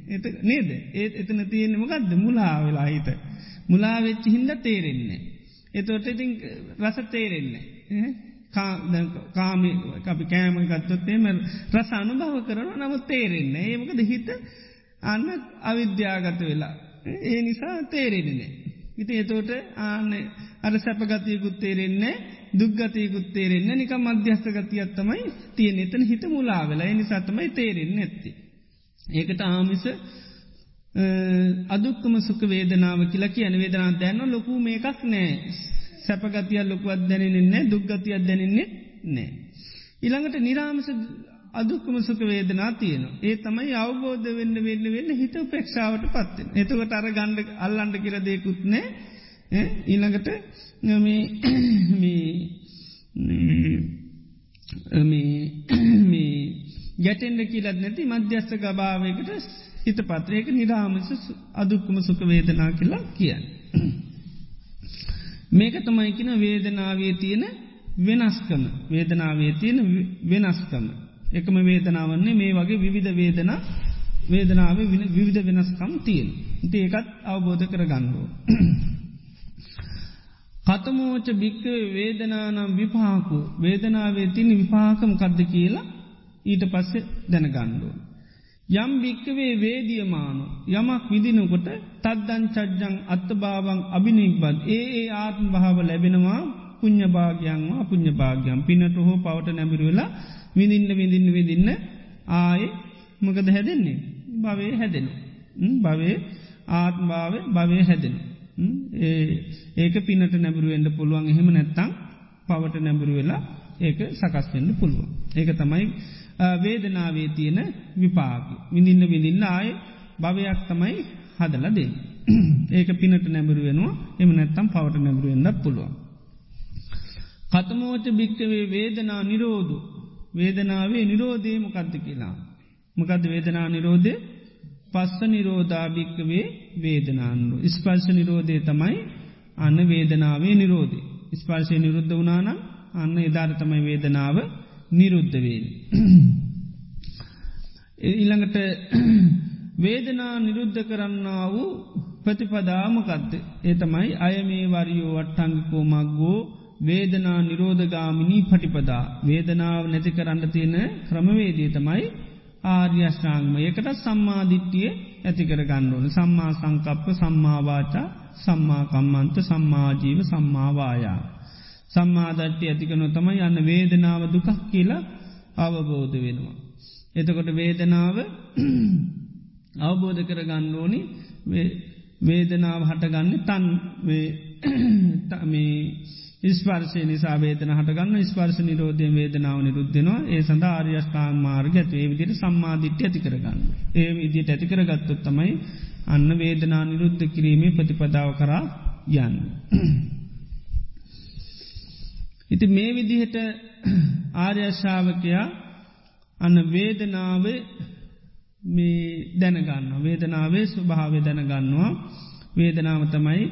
එත නේද ඒත් එතන තියෙන මොකක්ද මුලා වෙලා හිත. මුලා වෙච්චි හින්ද තේරෙන්නේ. එතොට ඉතින් රස තේරෙන්නේ. කාමි අපි කෑම ගත්තොත්තේම රස අනුභව කරන නමුත් තේරෙන්නේ ඒමකද හිත අන්න අවිද්‍යාගත වෙලා. ඒ නිසා තේරෙන්නේ. ඉති එතෝට ආන්න අර සැපගතයකුත් තේරෙන්නේ දුක්ගතයකුත් තේරෙන්නේ නික මධ්‍යස්ත ගතියත්තමයි තියෙන එතන හිත මුලා වෙලා. නිසාතමයි තේරෙන්නේ ඇත්ති. ඒකට ආමිස අදුක්කම සුක වේදනාව කියලා කියන වේදනා දැන්න ලොකු මේකක් නෑ සැපගතිය ලොකුවත් දැනෙන්නේ දුක්ගතියක් දැනෙන්නේ නෑ. ඉළඟට නිරාමස අදුක්කම සුක වේදනා තියනවා. ඒ තමයි අවබෝධ වෙන්න වෙන්න වෙන්න හිත උපේක්ෂාවට පත්වෙන. එතකට අර ගණ්ඩ අල්ලන්ඩ කියර දෙකුත්නේ ඊළඟට මේ ගැටෙන්ඩ කියලත් නැති මධ්‍යස්ථ ගභාවයකට හිත පත්‍රයක නිරාමස අදුක්කම සුක වේදනා කියලා කියන්න. මේක තමයිකින වේදනාවේ තියෙන වෙනස්කම වේදනාවේ තියෙන වෙනස්කම. එකම වේදනාවන්නේ මේ වගේ විවිධ වේදන වේදනාව විවිධ වෙනස්කම් තියෙන්. ඉති ඒකත් අවබෝධ කර ගන්නුව. කතමෝච භික්කවේ වේදනානම් විපාකු වේදනාවේ තින විපාකම කද්ද කියලා ඊට පස්සෙ දැනගණ්ඩුව. යම් භික්කවේ වේදියමානු යමක් විදිනකොට තද්දන් චජ්ජං අත්තභාවන් අභිනික්බත් ඒ ඒ ආත්ම භාව ලැබෙනවා පුං්ඥ භාගයන්වා පුං්ඥ භාගයන්. පිනට හෝ පවට නැබිරුවෙලා විඳින්න විඳින්න විදින්න ආය මොකද හැදෙන්නේ? භවේ හැදෙන භවේ ආත්භාව භවය හැදෙන ඒක පිනට නැබරුවෙන්ට පුළුවන්. එහෙම නැත්තං පවට නැබරු වෙලා ඒක සකස්වෙන්න පුළුවන්. ඒක තමයි වේදනාවේ තියෙන විපාක විඳින්න විඳින්න ආය භවයක් තමයි හදල දෙන්න ඒක පිනට නැබරු වෙනවා එම නැත්තම් පවට නැබරුවෙන්ඩත් පුළුවන් කතමෝච භික්කවේ වේදනා නිරෝධු වේදනාවේ නිරෝධය මොකක්ද කියලා. මොකද වේදනා නිරෝධය පස්ස නිරෝධාභික්කවේ වේදනාන්නු. ස්පර්ශ නිරෝධය තමයි අන්න වේදනාවේ නිරෝධය. ස්පර්ශය නිරුද්ධ වනානම් අන්න එධාරතමයි වේදනාව නිරුද්ධවේල්. ඉළඟට වේදනා නිරුද්ධ කරන්න වූ ප්‍රතිපදාමකත්ත ඒ තමයි අය මේ වරියෝ වට්ටංගිකෝ මක්ගෝ වේදනා නිරෝධගාමිනී පටිපදා වේදනාව නැති කරන්න තියෙන ක්‍රමවේදී තමයි ආර්යෂ්ඨාංම ඒකට සම්මාධිට්ටිය ඇතිකර ගණ්ඩෝන සම්මා සංකප්ප සම්මාවාචා සම්මාකම්මන්ත සම්මාජීව සම්මාවායා. සම්මාධට්ටි ඇතිකනො තමයි යන්න වේදනාව දුකක් කියලා අවබෝධ වෙනවා. එතකොට වේදනාව අවබෝධ කර ගණ්ඩෝනි වේදනාව හටගන්න තන් මේ ස්පර්ශය නිසා වේදන හටගන්න ස්පර්ශ නිරෝධය වේදනාව නිරුද්ධනවා ඒ සඳ ආර්යස්ථාන් මාර්ග ඇත්වේ විදිර සම්මාධිට්‍ය ඇති කරගන්න. ඒ විදිට ඇති කරගත්තොත් තමයි අන්න වේදනා නිරුද්ධ කිරීමේ ප්‍රතිපදාව කරා යන්න. ඉති මේ විදිහට ආර්යශාවකයා අන්න වේදනාව මේ දැනගන්න වේදනාවේ ස්වභාවය දැනගන්නවා. වේදනාව තමයි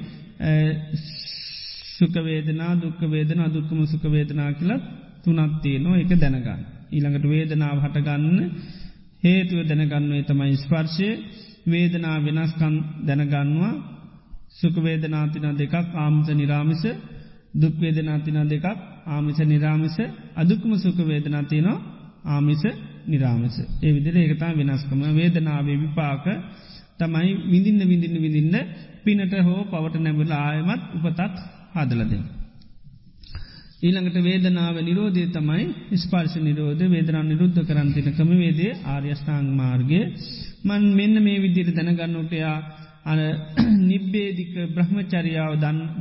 සුකවේදනා දුක්ක වේදන අදුක්කම සුකවේදනා කියලා තුනත්තිය නො එක දැනගන්න. ඊළඟට වේදනාව හටගන්න හේතුව දැනගන්නුවේ තමයි ස්පර්ශය. වේදනා වෙනස්කන් දැනගන්නවා. සුකවේදනාතින දෙකක් ආම්ස නිරාමිස දුක්වේදනාතින දෙකක් ආමිස නිරාමිස අදුක්කම සුකවේදනාතිනවා ආමිස නිරාමිස. ඒ විදිර ඒකතා වෙනස්කම වේදනාවේ විපාක තමයි විඳින්න විඳින්න විඳින්න පිනට හෝ පවට නැබල ආයමත් උපතත් හදලදෙන්. ඊළඟට වේදනාව නිරෝධය තමයි ස්පර්ශ නිරෝධ වේදනා නිරුද්ධ කරන්තිනකම වේදේ ආර්යෂ්ඨාං මාර්ගය මන් මෙන්න මේ විදිර දැනගන්නටයා අන නිබ්බේදික බ්‍රහ්මචරියාව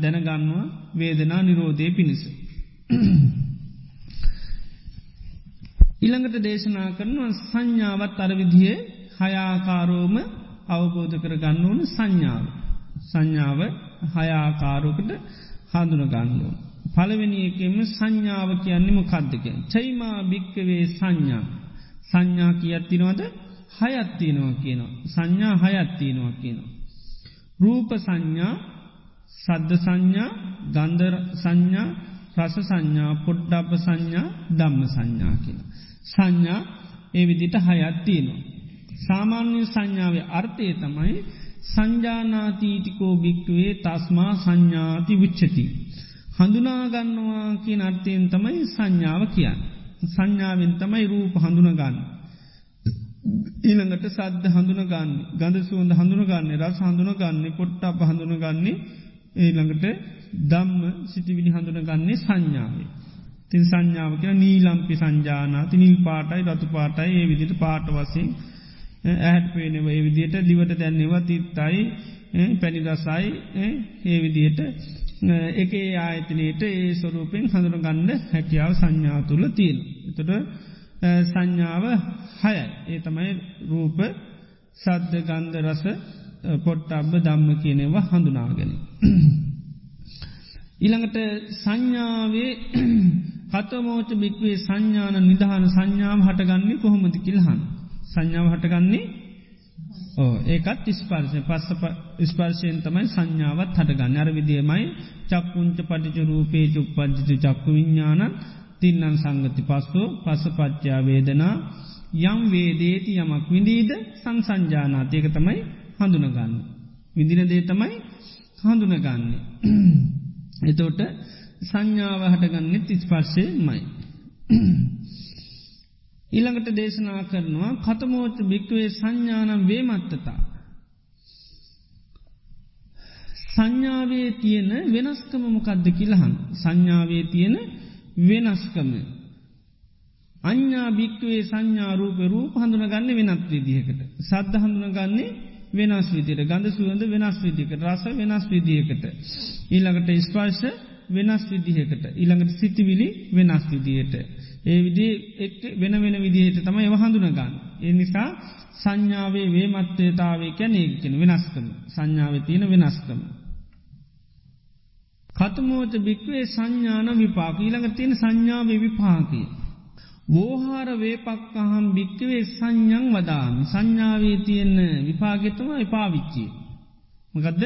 දැනගන්නවා වේදනා නිරෝධය පිණිස. ඉළඟට දේශනා කරනවා සංඥාවත් අරවිදියේ හයාකාරෝම අවබෝධ කර ගන්න ඕන සංඥාව. සංඥාව හයාකාරෝකට හඳුනගන්නෝ. පළවෙනි එකෙම සංඥාව කියන්නෙම කද්දක. චෛමා භික්කවේ සංඥා. සංඥා කියත්තිනවද හයත්තිනවා කියනවා. සංඥා හයත්තිනවා කියනවා. රූප සංඥා සද්ධ සංඥා ගන්ධර සංඥා රස සංඥා පොඩ්ඩප සංඥා ධම්ම සංඥා කියන. සංඥා ඒ විදිට හයත්තියනවා. සාමාන්‍ය සංඥාවේ අර්ථය තමයි සංජානාතීටිකෝ භික්ටුවේ තස්මා සංඥාති විච්චති. හඳුනාගන්නවා කිය අර්ථයෙන් තමයි සංඥාව කියන්න. සංඥාවෙන් තමයි රූප හඳුනගන්න. ඊළඟට සද්ධ හඳුනගන්න ගඳ සුවඳ හඳුනගන්නේ රස් හඳුනගන්නේ පොට්ටප හඳුනගන්නේ ඊළඟට දම්ම සිටිවිලි හඳුනගන්නේ සංඥාවේ. තින් සංඥාව කියෙන නීලම්පි සංජානාති නිල් පාටයි රතු පාටයි ඒ විදිට පාට වසින් ඇහැට පේනව ඒ විදියට දිවට දැන්නවා තිත්තයි පැණි රසයි ඒ විදියට එක ඒ ආයතනයට ඒ ස්වරූපෙන් හඳුරගන්න හැකියාව සංඥා තුළ තියෙන. එතට සංඥාව හය ඒ තමයි රූප සද්ධ ගන්ධ රස පොට්ටබ්බ දම්ම කියනෙවා හඳුනාගෙන. ඉළඟට සංඥාවේ කතමෝච බික්වේ සංඥාන නිධාන සංඥාව හටගන්නේ කොහොමති කිල්හන්. සංඥාව හටගන්නේ ඕ ඒකත් ස්පර්ශය පස්ස ස්පර්ශයෙන් තමයි සංඥාවත් හටගන්න අර විදියමයි චක්කුංච පටිච රූපේ චුප්පජ්ජිත චක්කු විඤ්ඥාන තින්නන් සංගති පස්සු පස පච්චා වේදනා යම් වේදේති යමක් විඳීද සංසංජානාතයක තමයි හඳුනගන්න. විදින දේ තමයි හඳුනගන්නේ. එතෝට සංඥාව හටගන්නේ තිස්පර්ශය මයි. ඊළඟට දේශනා කරනවා කතමෝත භික්තුවේ සංඥානම් වේමත්තතා. සංඥාවේ තියෙන වෙනස්කම මොකද්ද කියලහන් සංඥාවේ තියෙන වෙනස්කම. අඥා භික්තුවේ සංඥාරූප රූප හඳුනගන්න වෙනත් විදිහකට. සද්ධ හඳුනගන්නේ වෙනස් විදියට ගඳ සුවඳ වෙනස් විදිකට රස වෙනස් විදිහකට. ඊළඟට ස්පර්ශ වෙනස් විදිහකට. ඊළඟට සිතිවිලි වෙනස් විදියට. ඒ විදි එක් වෙන වෙන විදිහයට තම එව හඳුනගන්න. ඒ නිසා සංඥාවේ වේමත්වයතාවේ කැන ඒකෙන වෙනස්කම සංඥාව තියෙන වෙනස්කම. කතමෝත භික්වේ සංඥාන විපාක ඊළඟ තියෙන සංඥාව විපාකි. වෝහාර වේපක්කහම් භික්කවේ සංඥං වදාම සංඥාවේ තියෙන්න විපාගෙතම එපාවිච්චේ. මකදද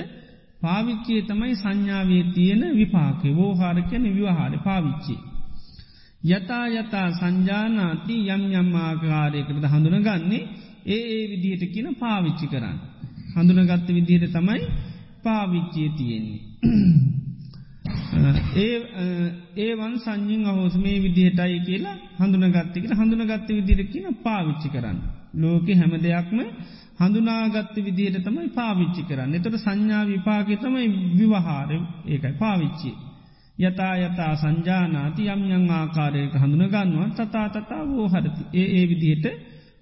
පාවිච්චේ තමයි සංඥාවේ තියෙන විපාකේ වෝහාර කැන විවහාර පාවිච්චේ. යතා යතා සංජානාති යම් යම් ආකාරයකට හඳුනගන්නේ ඒ ඒ විදිහට කියන පාවිච්චි කරන්න. හඳුනගත්ත විදිහට තමයි පාවිච්චිය තියෙන්නේ. ඒවන් සංඥින් අහෝස මේ විදිහටයි කියලා හඳුනගත්තකට හඳුනගත්ත විදිර කියන පාවිච්චි කරන්න. ලෝක හැම දෙයක්ම හඳුනාගත්ත විදිහට තමයි පාවිච්චි කරන්න. එතට සංඥා විපාග තමයි විවහාර ඒකයි පාවිච්චි. යතා යතා සංජානාති යම් යං ආකාරයක හඳුනගන්නවා තතා තතා වෝ හරති ඒ ඒ විදිහට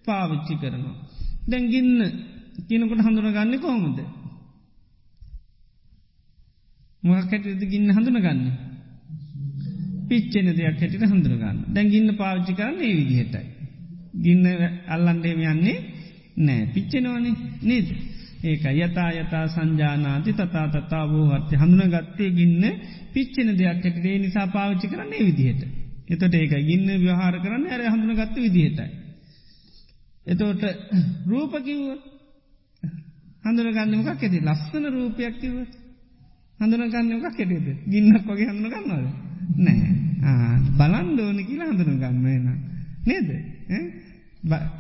පාවිච්චි කරනවා. දැන්ගින්න කියනකොට හඳුනගන්න කොහොමද. මොහකැටද ගින්න හඳුනගන්න. පිච්චෙන දෙයක් හැටිට හඳුරගන්න දැන්ගින්න පාවිච්චි කරන්න ඒ විදිහටයි. ගින්න අල්ලන්ඩේම යන්නේ නෑ පිච්චෙනවනේ නේද. ඒක යතා යතා සංජානාති තතා තතා වූහත්ය හඳුනගත්තේ ගින්න පිච්චෙන දෙයක් ඇටේ නිසා පාවිච්චි කරන්නේ විදිහට. එතට ඒක ගින්න ව්‍යහාර කරන්න ඇර හඳුනගත්ත විදිහටයි. එතෝට රූපකිව්ව හඳුනගන්නමක් ඇති ලස්සන රූපයක් කිව හඳුනගන්නමක් කෙටේද ගින්නක් වගේ හඳුනගන්නවද? නෑ. බලන් දෝන කියලා හඳුනගන්න එන නේද?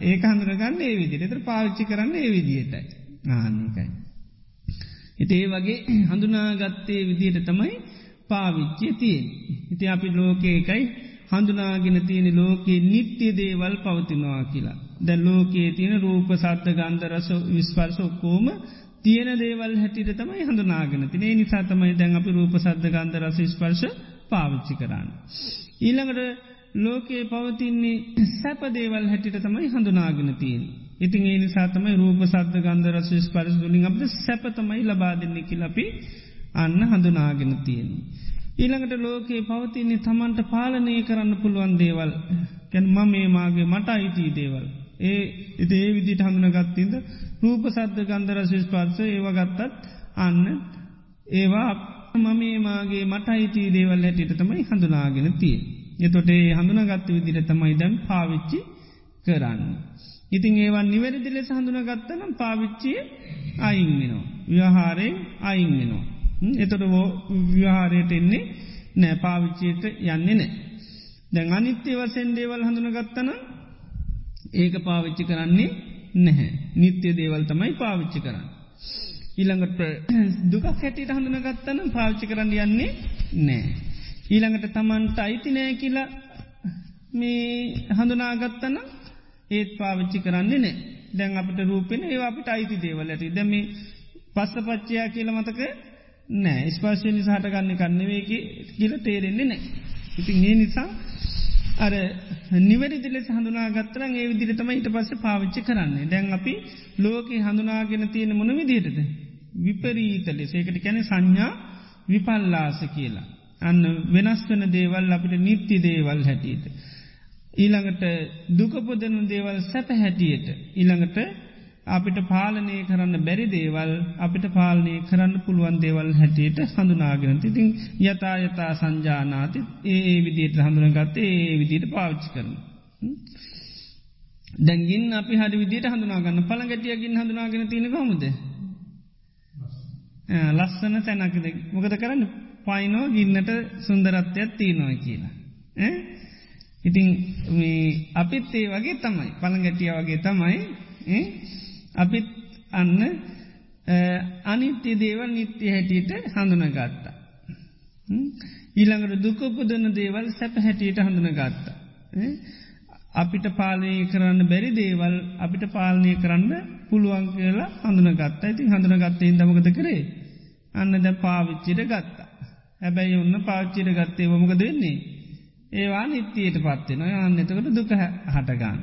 ඒක හඳුනගන්න ඒ විදිට එතර පාවිච්චි කරන්න ඒ විදිහටයි. ආන්නකයි. ඉතේ වගේ හඳුනාගත්තේ විදියට තමයි පාවිච්චේ තියෙන්. ඉති අපි ලෝකේකයි හඳුනාගෙන තියෙන ලෝකයේ නිත්‍ය දේවල් පවතිනවා කියලා. දැ ලෝකයේ තියෙන රූප සද්ධ ගන්ධරස විස්පර්ශ ඔක්කෝම තියෙන දේවල් හැටිට තමයි හඳුනාගෙන තිනේ නිසා තමයි දැන් අපි රූප සද්ධ ගන්ධරස ස්පර්ශ පාවිච්චි කරන්න. ඊළඟට ලෝකයේ පවතින්නේ සැපදේවල් හැටිට තමයි හඳුනාගෙන තියෙන්. ඉතින් ඒ නිසා තමයි රූප සද්ධ ගන්ධරස ස්පර්ශ දුලින් අපට සැපතමයි ලබාදන්නේ කිලපි අන්න හඳුනාගෙන තියෙන්නේ. ඊළඟට ලෝකයේ පවතින්නේ තමන්ට පාලනය කරන්න පුළුවන් දේවල් කැන මම මේ මාගේ මට අයිතිී දේවල්. ඒ එති ඒ විදිට හඳුන ගත්තින්ද රූප සද්ධ ගන්ධර ශිෂ්පාර්ස ඒවගත්තත් අන්න ඒවා මම මාගේ මට අයිතිී දේවල් ඇටිට තමයි හඳුනාගෙන තිය. එතොට ඒ හඳුනගත්ත විදිර තමයි දැම් පාවිච්චි කරන්න. ඉතින් ඒවා නිවැරදි ලෙස හඳුන ගත්තනම් පාවිච්චිය අයිංගෙනවා. ව්‍යහාරයෙන් අයිංගෙනවා. එතොට ව්‍යහාරයට එන්නේ නෑ පාවිච්චයට යන්නේ නෑ. දැන් අනිත්‍ය වසෙන් දේවල් හඳුන ගත්තන ඒක පාවිච්චි කරන්නේ නැහැ. නිත්‍ය දේවල් තමයි පාවිච්චි කරන්න. ඊළඟට දුක හැටියට හඳුන ගත්තන පාවිච්චි කරන්න යන්නේ නෑ. ඊළඟට තමන්ට අයිති නෑ කියලා මේ හඳුනාගත්තන ඒත් පාවිච්චි කරන්නේ නෑ. දැන් අපට රූපෙන ඒ අපිට අයිති දේවල් ඇති දැම පස්ස පච්චයා කියල මතක නෑ ස්පර්ශය නිසා හටගන්න කන්නවේ කියල තේරෙන්නේ නෑ. ඉතින් ඒ නිසා අර නිවැරදිල හඳුනා ගත්තරන් ඒ විදිරතම ඊට පස්ස පාවිච්චි කරන්නේ. දැන් අපි ලෝක හඳුනාගෙන තියෙන මොන විදිහටද. විපරීතලෙ සේකට කැන සංඥා විපල්ලාස කියලා. අන්න වෙනස් වන දේවල් අපිට නිත්‍ය දේවල් හැටියට. ඊළඟට දුකපොදනු දේවල් සැප හැටියට. ඊළඟට අපිට පාලනය කරන්න බැරි දේවල් අපිට පාලනය කරන්න පුළුවන් දේවල් හැටියට හඳුනාගෙන තිතින් යතා යතා සංජානාති ඒ විදියට හඳුනගත්තේ ඒ විදියට පාවිච්චි කරන. දැගින් අපි හරි විදිට හඳුනාගන්න පළගටියගින් හඳුනාගෙන තියෙන කොමුද. ලස්සන. තැනකද? මොකද කරන්න? පයිනෝ ගින්නට සුන්දරත්වයක් තියෙනවා කියලා. ඉතිං අපිත් ඒ වගේ තමයි. පළගටිය වගේ තමයි අපිත් අන්න අනිත්‍ය දේවල් නිත්‍ය හැටියට හඳුනගත්තා. ඊළඟට දුකපුදන දේවල් සැප හැටියට හඳුනගත්තා. අපිට පාලනය කරන්න බැරි දේවල් අපිට පාලනය කරන්න පුළුවන් කියලා හඳුනගත්තා ඉතින් හඳුනගත්තේ දමකද කරේ. අන්න ද පාවිච්චිට ගත්තා. හැබැයි ඔන්න පාච්චිට ගත්තේ වමක දෙන්නේ. ඒවා නිත්‍යයට පත්වෙන යන්න එතකට දුක හටගන්න.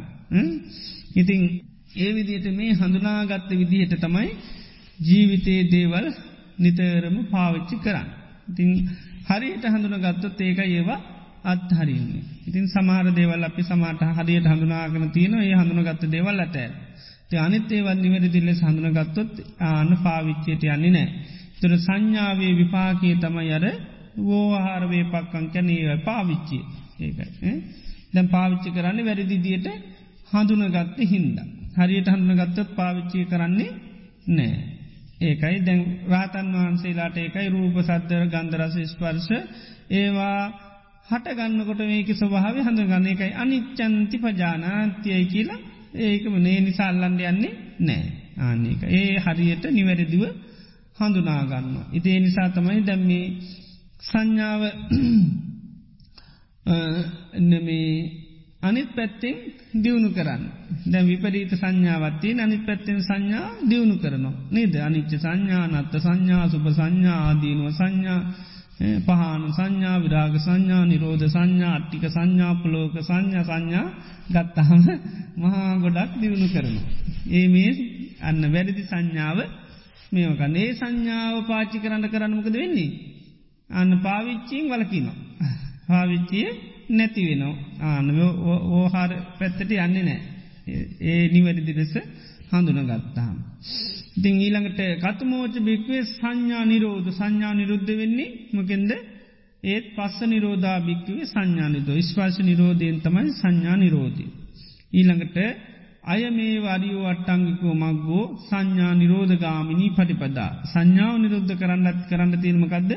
ඉතිං ඒ විදියට මේ හඳුනාගත්ත විදිහට තමයි ජීවිතයේ දේවල් නිතරම පාවිච්චි කරන්න. ඉතින් හරියට හඳුන ගත්තොත් ඒක ඒවා අත්හරින්නේ. ඉතින් සමාර දේවල් අපි සමාට හරියට හඳුනාගෙන තියෙන ඒ හඳුනගත්ත දේවල් ඇත. අනිත් ඒවත් නිවැරදිල්ල හඳුනගත්තොත් ආන පාවිච්චයට යන්නේ නෑ. තුර සංඥාවේ විපාකයේ තමයි අර වෝහාරවේ පක්කං කැනීව පාවිච්චි ඒකයි. දැම් පාවිච්චි කරන්න වැරදිදියට හඳුනගත්ත හින්දා. හරියට හඳුන ගත්තත් පාවිච්චි කරන්නේ නෑ. ඒකයි දැන් රාතන් වහන්සේලාට ඒකයි රූප සද්ධර ගන්දරස ස්පර්ශ ඒවා හට ගන්නකොට මේක ස්වභාව හඳගන්න එකයි අනිච්චන්ති පජානාන්තියයි කියලා ඒකම නේ නිසාල්ලන්ඩ යන්නේ නෑ ආනක ඒ හරියට නිවැරදිව හඳුනාගන්න. ඉතිේ නිසා තමයි දැම්මේ සංඥාව නමේ අනිත් පැත්තෙන් දියුණු කරන්න. දැ විපරීත සංඥාවත්තේ අනිත් පැත්තෙන් සංඥා දියුණු කරනවා. නේද අනිච්ච සංඥා නත්ත සංඥා සුප සංඥා ආදීනුව සංඥා පහන සංඥා විරාග සංඥා නිරෝධ සංඥා අට්ටික සංඥාපලෝක සංඥා සංඥා ගත්තහම මහා ගොඩක් දියුණු කරන. ඒ මේ අන්න වැරදි සංඥාව මේකන ඒ සංඥාව පාචි කරන්න කරන්නමකද වෙන්නේ. අන්න පාවිච්චීන් වලකිනවා. පාවිච්චිය නැති වෙනවා ආන ඕහාර පැත්තට යන්නේ නෑ ඒ නිවැරදි දෙස හඳුන ගත්තාම්. ඉතිං ඊළඟට කතමෝච භික්වේ සංඥා නිරෝධ සංඥා නිරුද්ධ වෙන්නේ මකෙන්ද ඒත් පස්ස නිරෝධා භික්වේ සංඥානිද ස්වාශ නිරෝධයෙන් තමයි සංඥා නිරෝධී. ඊළඟට අය මේ වරියෝ අට්ටංගිකෝ මක්ගෝ සංඥා නිරෝධගාමිනී පටිපදා සංඥාව නිරුද්ධ කරන්නත් කරන්න තිීමකක්ද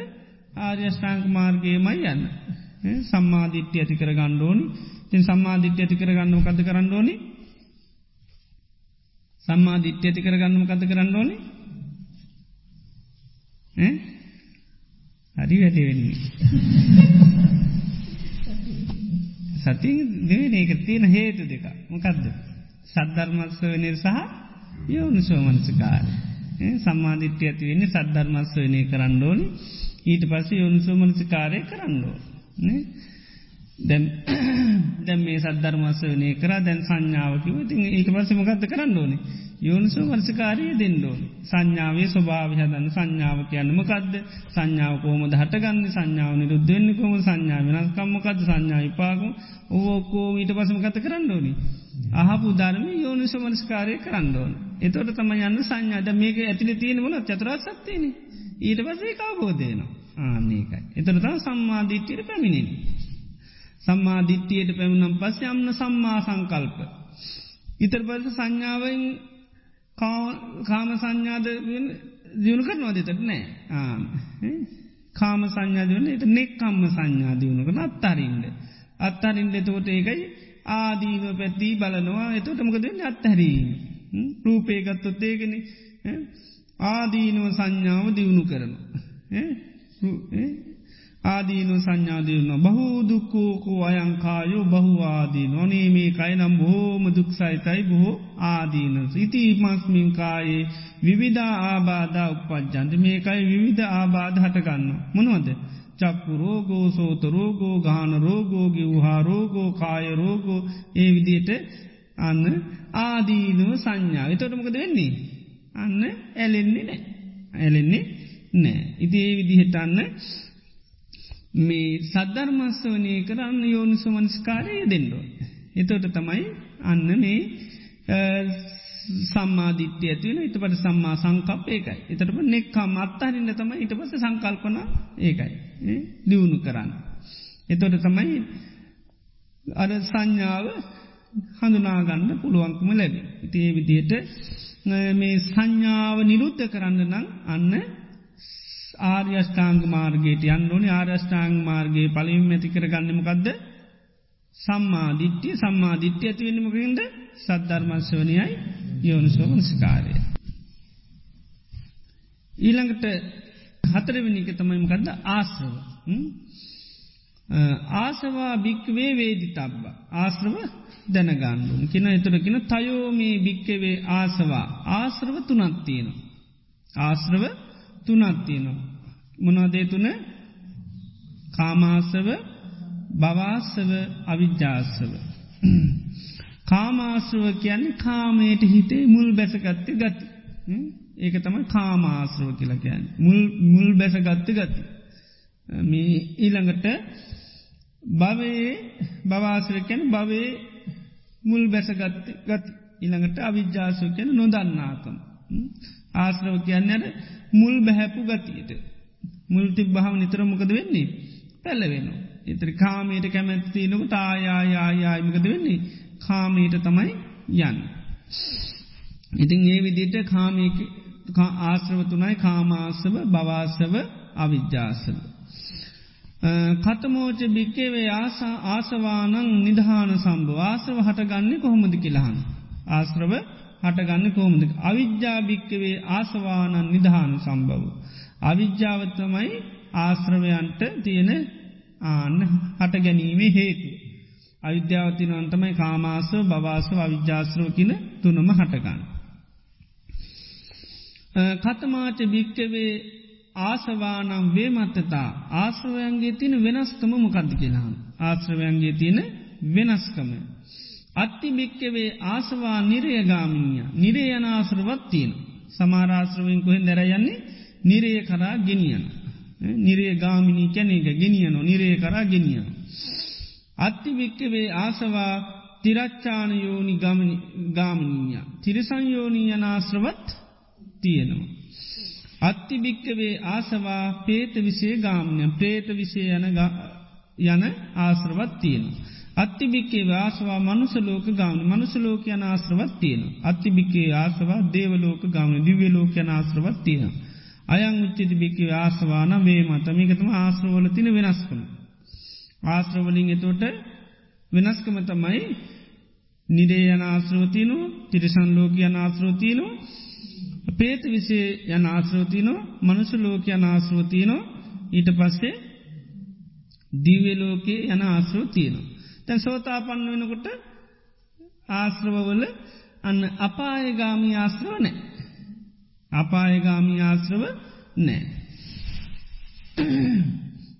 ආර්යෂ්ඨාංක මාර්ගයමයි යන්න. සම්මාධිට්්‍ය ඇති කර ගණ්ඩෝනි තින් සම්මාධිට්්‍ය ඇති කර ගන්නම කද කරන්න ඕනි? සම්මාධිට්්‍ය ඇති කර ගන්නම කද කරන්න ඕනි? හරි වැටවෙන්නේ සති දෙවෙන එක තියෙන හේතු දෙක. මොකක්ද සද්ධර්මස්ස වනේ සහ යෝනිසෝමනසිකාරය සම්මාධිට්්‍ය ඇති වෙන්නේ සද්ධර්මස්ස වනේ කරන්න ඕනි. ඊට පස්ස යෝනිසෝමනසිකාරය කරන්නෝ දැම් මේ සද්ධර්මස්ස වනේ කර දැන් සංඥාවකිව ඉතින් ඒක පස්සමගත්ත කරන්න ඕනේ? යෝනිසෝ වර්සකාරය දෙන්නඩෝන් සංඥාවේ ස්වභාව හදන්න සංඥාව කියන්නමකක්ද සංඥාව කෝමද හටගන්න? සංඥාව නිරුද්ධෙන්න්න කොම සංඥාව වෙනස්කම්මකද සංඥා පාකු ඕකෝ ඊට පසම කත කරන්න ඕනි? අහපු ධර්ම යෝනිසෝ මනස්කාරය කරන්න ඕන. එතොට තම යන්න සංඥාද මේක ඇතිලි තියෙන වන චතරත් සත්තියන ඊට පසේ කාබෝධයනවා ආන්නේකයි එතර තම සම්මාධිට්්‍යයට පැමිණෙන සම්මාධිට්්‍යයට පැමිණම් පස්ස යම්න සම්මා සංකල්ප. ඉතර පස සංඥාවෙන් කාම සංඥාද දියුණු කරනවා දෙතට නෑ. කාම සංඥාදවන එට නෙක්කම්ම සංඥා දියුණු කරන අත්තරින්ට අත්තරින්ට එතකොට ඒකයි ආදීව පැත්තිී බලනවා. එතොටමකද අත්හැරීම රූපේගත්තොත් ඒගෙන ආදීනුව සංඥාව දියුණු කරන ආදීනු සංඥාදයන බහෝදුක්කෝකෝ අයංකායෝ බහුවාදී නොනේ මේ කයිනම් බොහෝම දුක්සයිතයි බොහෝ ආදීනස ඉතිමස්මින්කායේ විවිධා ආබාධ උපපජ්ජන්ත මේකයි විවිධ ආබාධ හටගන්න මොනවද චක්කු රෝගෝ සෝත රෝගෝ ගාන රෝගෝ ගිව්හා රෝගෝ කාය රෝගෝ ඒ විදියට අන්න ආදීනුව සංඥා එතොටමකද වෙන්නේ? අන්න ඇලෙන්නේ නෑ ඇලෙන්නේ නෑ ඉති ඒ විදිහටන්න මේ සද්ධර්මස්ස වනය කරන්න යෝනිසුමනස්කාරය දෙන්නෝ. එතොට තමයි අන්න මේ සම්මාධිත්‍ය ඇතිවෙන ඉට පට සම්මා සංකප් ඒකයි. එතටම නෙක්කම් අත්තාරන්න තමයි ඉට පස සංකල්පන ඒකයි. දියුණු කරන්න. එතොට තමයි අර සංඥාව හඳුනාගන්න පුළුවන්කම ලැබ. ඉතිේ විදියට මේ සංඥාව නිරුද්ධ කරන්න නම් අන්න ආර්යෂ්ඨාංග මාර්ගයට යන්න ඕනි. ආර්යෂ්ඨාංග මාර්ගයේ පලින් ඇති කර ගන්නමකක්ද සම්මාධිට්්‍යය සම්මාධිට්්‍ය ඇතිවෙනමකින්ද සද්ධර්මංශවනයයි යෝනිසෝමනස්කාරය. ඊළඟට හතරවෙනික තමයිමකක්ද ආශ්‍රව. ආසවා භික්වේ වේදි තබ්බ ආශ්‍රව දැනගන්නුන් කින එතුරකින තයෝමී භික්කවේ ආසවා ආශ්‍රව තුනත්තියෙන. ආශ්‍රව. තුනක් තියෙනවා. මොනවදේ තුන කාමාසව බවාසව අවිද්‍යාසව. කාමාශ්‍රව කියන්නේ කාමයට හිතේ මුල් බැසගත්ත ගති. ඒක තමයි කාමාශ්‍රව කියලා කියන්න. මුල් බැසගත්ත ගති. මේ ඊළඟට භවයේ බවාසර කැන භවේ මුල් බැසගත්ත ගති. ඉළඟට අවිද්‍යාසව කියන නොදන්නාකම්. ආශ්‍රව කියන්නට මුල් බැහැපු ගතියට. මුල්ටි භාව නිතරමකද වෙන්නේ පැල්ලවෙන. එතර කාමයට කැමැත්ති නොක තායායායායමකද වෙන්නේ කාමයට තමයි යන්න. ඉතින් ඒ විදිට කාමයක ආශ්‍රවතුනයි කාමාසව බවාසව අවිද්‍යාසව. කතමෝච භික්කවේ ආසා ආසවානං නිධාන සම්භව ආශ්‍රව හටගන්නේ කොහොමද කියලාහන්. ආශ්‍රව හටගන්න කෝමද. අවිද්‍යාභික්කවේ ආසවානන් නිධාන සම්බව. අවිද්‍යාවත්තමයි ආශ්‍රවයන්ට තියෙන ආන්න හට ගැනීමේ හේතු. අවිද්‍යාවතින අන්තමයි කාමාස බවාසව අවිද්‍යාශ්‍රව කියන තුනම හටගන්න. කතමාට භික්කවේ ආසවානම් වේ මත්තතා ආශ්‍රවයන්ගේ තින වෙනස්කම මොකක්ද කියලාහන්. ආශ්‍රවයන්ගේ තියෙන වෙනස්කම. අත්ති භික්කවේ ආසවා නිරයගාමිනිය නිරේ යනාසරවත් තියෙන. සමාරාශ්‍රවෙන් කොහෙන් දැරයන්නේ නිරය කරා ගෙනියන. නිරේ ගාමිනී කැනෙක ගෙනියනො නිරේ කරා ගෙනියන. අත්ති භික්කවේ ආසවා තිරච්චානයෝනි ගාමනීය. තිරසංයෝනී යනාශ්‍රවත් තියෙනවා. අත්ති භික්කවේ ආසවා පේත විසේ ගාමනය ප්‍රේත විසේ යන යන ආශ්‍රවත් තියෙනවා. අත්තිබික්කේ ආසවා මනුසලෝක ගාවන මනුසලෝක යන ආශ්‍රවත් තියෙන. අත්තිබික්කේ ආසවා දේවලෝක ගාවන දිව්‍යලෝක යන ආශ්‍රවත් තියෙන. අයං උච්චති බික්කේ ආසවාන වේ මතමිකතම ආශ්‍රවල තින වෙනස්කම. ආශ්‍රවලින් එතෝට වෙනස්කම තමයි නිරේ යන ආශ්‍රවතියනු තිරිසන් ලෝක යන ආශ්‍රෝතියනු පේත විසේ යන ආශ්‍රෝතියනු මනුසු ලෝක යන ආශ්‍රෝතියනු ඊට පස්සේ දිව්‍යලෝකයේ යන ආශ්‍රෝතියනවා. තැන් සෝතාපන්න වෙනකොට ආශ්‍රවවල අන්න අපායගාමී ආශ්‍රව නෑ. අපායගාමී ආශ්‍රව නෑ.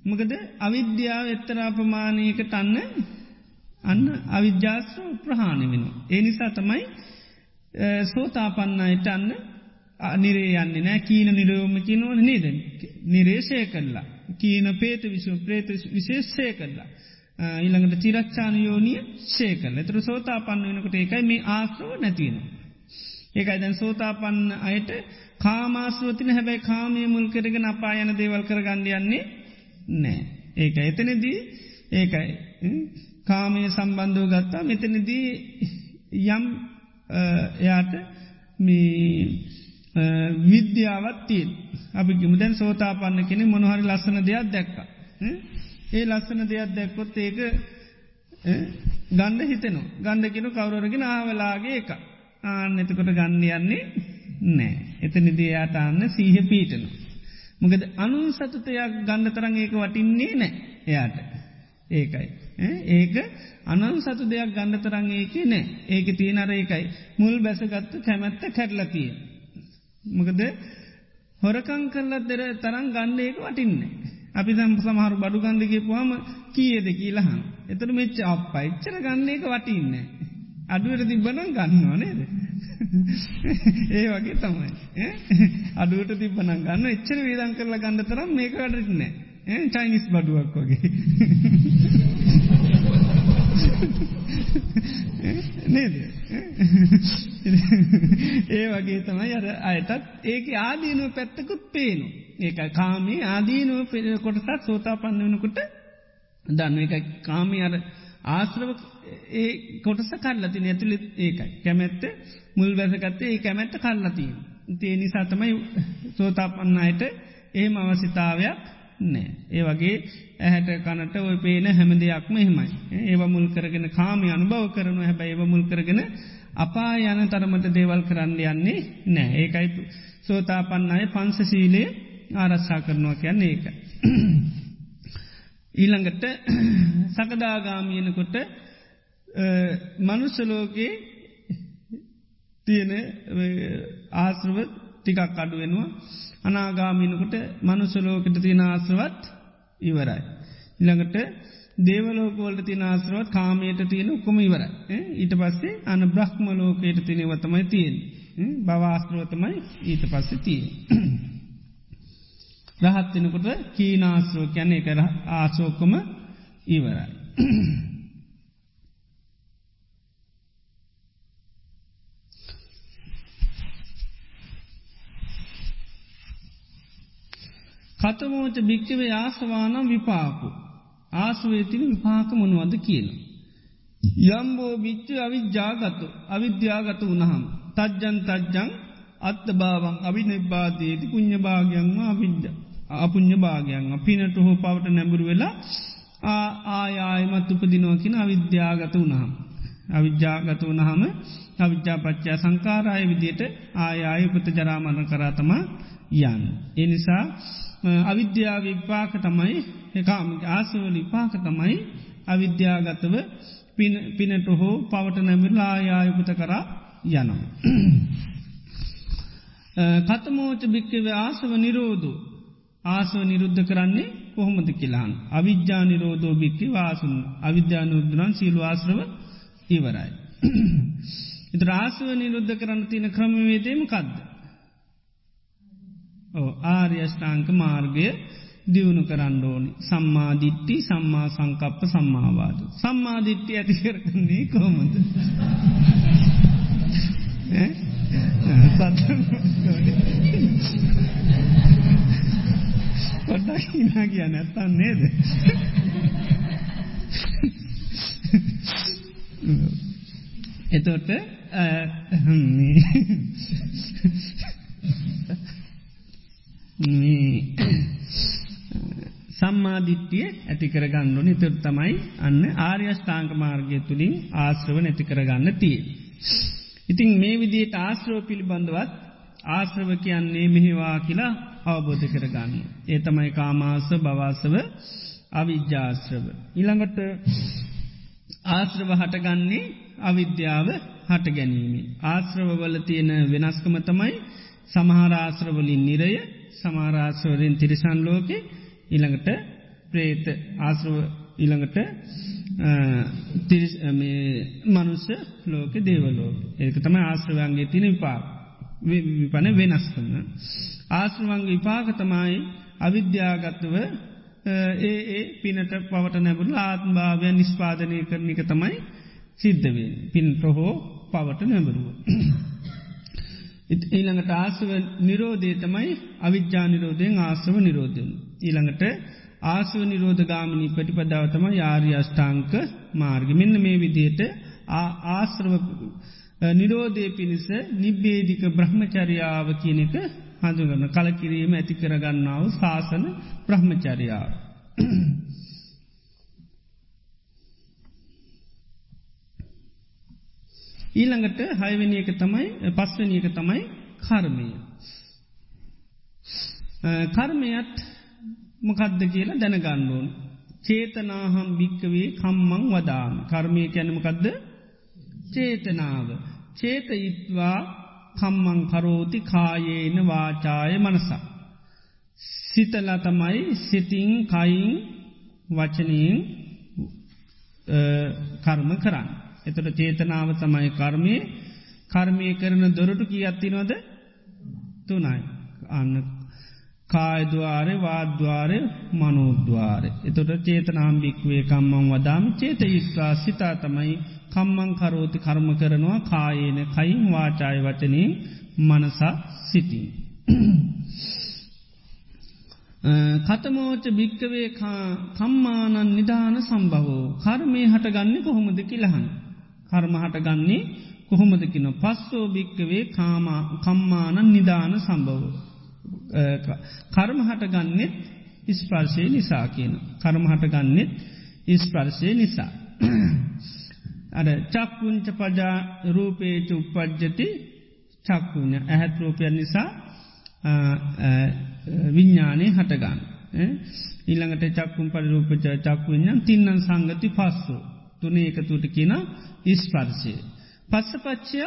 මකද අවිද්‍යාව එත්තරා ප්‍රමාණයකට අන්න අන්න අවිද්‍යාශ්‍රව ප්‍රහාණය වෙනවා. ඒ නිසා තමයි සෝතාපන්නයට අන්න නිරේ යන්නේ නෑ කීන නිරෝම කිනවන නේද නිරේශය කරලා කීන පේත විශම ප්‍රේත විශේෂය කරලා ඊළඟට තිරක්ෂාන යෝනිය ශේකල එතර සෝතාපන්න වෙනකට ඒකයි මේ ආශ්‍රව නැතිවෙන. ඒකයි දැන් සෝතාපන්න අයට කාමාශ්‍රවතින හැබැයි කාමය මුල් කරගෙන අපා යන දේවල් කර ගණ්ඩියන්නේ නෑ. ඒක එතනදී ඒකයි කාමය සම්බන්ධව ගත්තා මෙතනදී යම් එයාට මේ විද්‍යාවත්තියෙන් අපි ගිමුදැන් සෝතාපන්න කෙනෙ මොනහරි ලස්සන දෙයක් දැක්ක. ඒ ලස්සන දෙයක් දැක්කොත් ඒක ගණ්ඩ හිතනු ගණ්ඩකෙනු කවුරගෙන ආවලාගේ එක ආන්න එතකොට ගණ්ඩයන්නේ නෑ. එතනිදයාට අන්න සීහ පීටනු. මොකද අනු සතුතයක් ගන්න තරන් ඒක වටින්නේ නෑ එයාට. ඒකයි. ඒක අනන් සතු දෙයක් ගණඩ තරන් ඒක නෑ ඒක තියනර ඒකයි මුල් බැසගත්තු කැමැත්ත කැටලතිය. මොකද හොරකං කරලත් දෙර තරන් ගණ්ඩ ඒක වටින්නේ. අපි සම් සමහරු බඩු ගන්ඩගේ පුහම කියද කියලහන්. එතර මෙච්ච අප එච්චර ගන්න එක වටින්නේ. අඩුවට තිබ්බනම් ගන්නවා නේද. ඒ වගේ තමයි. අඩුවට තිබ්බනම් ගන්න එච්චර වේදන් කරලා ගන්න තරම් මේක අඩරන්නේ. චයිනිස් බඩුවක් වගේ. නේද? ඒ වගේ තමයි අර අයටත් ඒක ආදීනුව පැත්තකුත් පේනු ඒක කාමේ ආදීනුව පෙර කොටසත් සෝතා පන්නවනකුට දන්න එක කාමී අර ආශ්‍රව ඒ කොටස කල්ලති ඇතුළි ඒකයි. කැමැත්ත මුල් වැසකත්තේ ඒ කැමැත්ත කල්ලතිී තේ නිසා තමයි සෝතා පන්නයට ඒම අවසිතාවයක් නෑ. ඒ වගේ ඇහැට කනට ඔය පේන හැම දෙයක්ම එහෙමයි. ඒව මුල් කරගෙන කාමි අනුභව කරනු හැබැයි ඒව මුල් කරගෙන අපා යන තරමට දේවල් කරන්න යන්නේ නෑ. ඒකයි සෝතාපන්න අය පංස සීලේ ආරස්සා කරනවා කියන්නේ ඒක. ඊළඟට සකදාගාමියනකොට මනුස්සලෝකයේ තියෙන ආශ්‍රව ටිකක් අඩුවෙනවා අනාගාමිනකොට මනුසලෝකට තියෙන ආශ්‍රවත් ඉවරයි. ඉළඟට දේවලෝකවලට තින ආශ්‍රවත් කාමයට තියෙන උකොම ඉවර. ඊට පස්සේ අන බ්‍රහ්ම ලෝකයට තිනෙවතමයි තියෙන්. බවාස්ත්‍රවතමයි ඊට පස්සේ තිය. රහත්තිනකොට කීනාශ්‍රෝ කැන එක ආසෝකම ඉවරයි. කතමෝච භික්්‍යවේ ආසවානම් විපාකු. ආසුවේතින විපාක මොනුවද කියන. යම්බෝ භිච්ච අවිද්‍යාගතු අවිද්‍යාගත වනහම්. තජ්ජන් තජ්ජං අත්ත භාවන් අභි නිබ්බාදයේති පුුණ්්‍ය භාගයන්ම අවිද්‍ය අපුං්ඥ භාගයන් පිනට හෝ පවට නැඹුරු වෙලා ආයායමත් උපදිනෝකින අවිද්‍යාගත වනහම්. අවිද්‍යාගත වනහම අවිද්‍යාපච්චා සංකාරය විදියට ආයාය උපත ජරාමණ කරාතම යන්. එනිසා අවිද්‍යාව විපාක තමයි එකම ආසවල විපාක තමයි අවිද්‍යාගතව පිනට හෝ පවට නැමිරලා ආයායපත කරා යනවා. කතමෝච භික්කව ආසව නිරෝධු ආසව නිරුද්ධ කරන්නේ කොහොමද කියලාන්. අවිද්‍යා නිරෝධෝ භික්කි වාසුන් අවිද්‍යානුද්‍රන් සීලු ආශ්‍රව ඉවරයි. එත රාසව නිරුද්ධ කරන්න තින ක්‍රමවේදේම කද්ද. ආර්යෂ්ඨාංක මාර්ගය දියුණු කරන්න ඕනි සම්මාධිට්ටි සම්මා සංකප්ප සම්මාවාද. සම්මාධිට්ටි ඇති කරන්නේ කොමද. පොඩ්ඩක් හිනා කිය නැත්තන් නේද. එතොට සම්මාධිට්ටිය ඇතිකර ගන්න නිතර තමයි අන්න ආර්යෂ්ඨාංක මාර්ගය තුළින් ආශ්‍රව නැතිකරගන්න තිය. ඉතිං මේ විදියට ආශ්‍රව පිළිබඳවත් ආශ්‍රව කියන්නේ මෙහිවා කියලා අවබෝධ කරගන්න. ඒ තමයි කාමාස බවාසව අවිද්‍යාශ්‍රව. ඉළඟට ආශ්‍රව හටගන්නේ අවිද්‍යාව හට ගැනීම. ආශ්‍රවවල තියෙන වෙනස්කම තමයි සමහරාශ්‍රවලින් නිරය සමාරාශ්‍රවලින් තිරිසන් ලෝකෙ ඉළඟට ප්‍රේත ආශ්‍රව ඉළඟට මනුස්ස ලෝක දේවලෝ ඒක තම ආශ්‍රවන්ගේ තින විපා විපන වෙනස්කම. ආශ්‍රවංග විපාක තමයි අවිද්‍යාගත්ව ඒ ඒ පිනට පවට නැබුරු ආත්භාවය නිස්පාදනය කරනික තමයි සිද්ධවෙන් පින් ප්‍රහෝ පවට නැබරුව. ඊළඟට ආසව නිරෝධය තමයි අවිද්‍යා නිරෝධයෙන් ආසව නිරෝධයන්. ඊළඟට ආසව නිරෝධ ගාමිනී පටිපදාවතම යාරි අෂ්ඨාංක මාර්ග මෙන්න මේ විදියට ආශ්‍රව නිරෝධය පිණිස නිබ්බේධික බ්‍රහ්මචරියාව කියන එක හඳුගන්න කලකිරීම ඇති කරගන්නාව ශාසන බ්‍රහ්මචරියාව. ඊළඟට හයවැනි එක තමයි පස්වනි එක තමයි කර්මය. කර්මයත් මොකද්ද කියලා දැනගන්නඩුවන්. චේතනාහම් භික්කවේ කම්මං වදාම. කර්මය කැනමකදද චේතනාව. චේතයිත්වා කම්මං කරෝති කායේන වාචාය මනසා. සිතල තමයි සිතිං කයින් වචනයෙන් කර්ම කරන්න. එතට චේතනාව තමයි කර්මය කර්මය කරන දොරටු කිය අත්තිනොද තුනයි. අන්න කායදවාරය වාද්වාරය මනෝද්වාරය. එතොට චේතනාම්භික්වේ කම්මං වදාම චේත ඉස්වා සිතා තමයි කම්මං කරෝති කර්ම කරනවා කායේන කයින් වාචාය වචනී මනසා සිතින්. කතමෝච භික්කවේ කම්මානන් නිධාන සම්බවෝ කර්මය හටගන්නේ කොහොමද කිලහන්. කර්ම හටගන්නේ කොහොමදකින පස්සෝ භික්කවේ කම්මානන් නිධාන සම්බවෝ. කර්ම හටගන්නෙත් ඉස්පර්ශය නිසා කියන. කර්ම හටගන්නෙත් ඉස්පර්ශය නිසා. අර චක්කුංච පජා රූපේච උපද්ජති චක්කුණ ඇහැත් රූපයන් නිසා විඤ්ඥානය හටගන්න. ඊළඟට චක්කුම් පරිරූපච චක්කුවිඤ්ඥන් තින්නන් සංගති පස්සු තුනේ එකතුට කියන ඉස්පර්ශය. පස්සපච්චය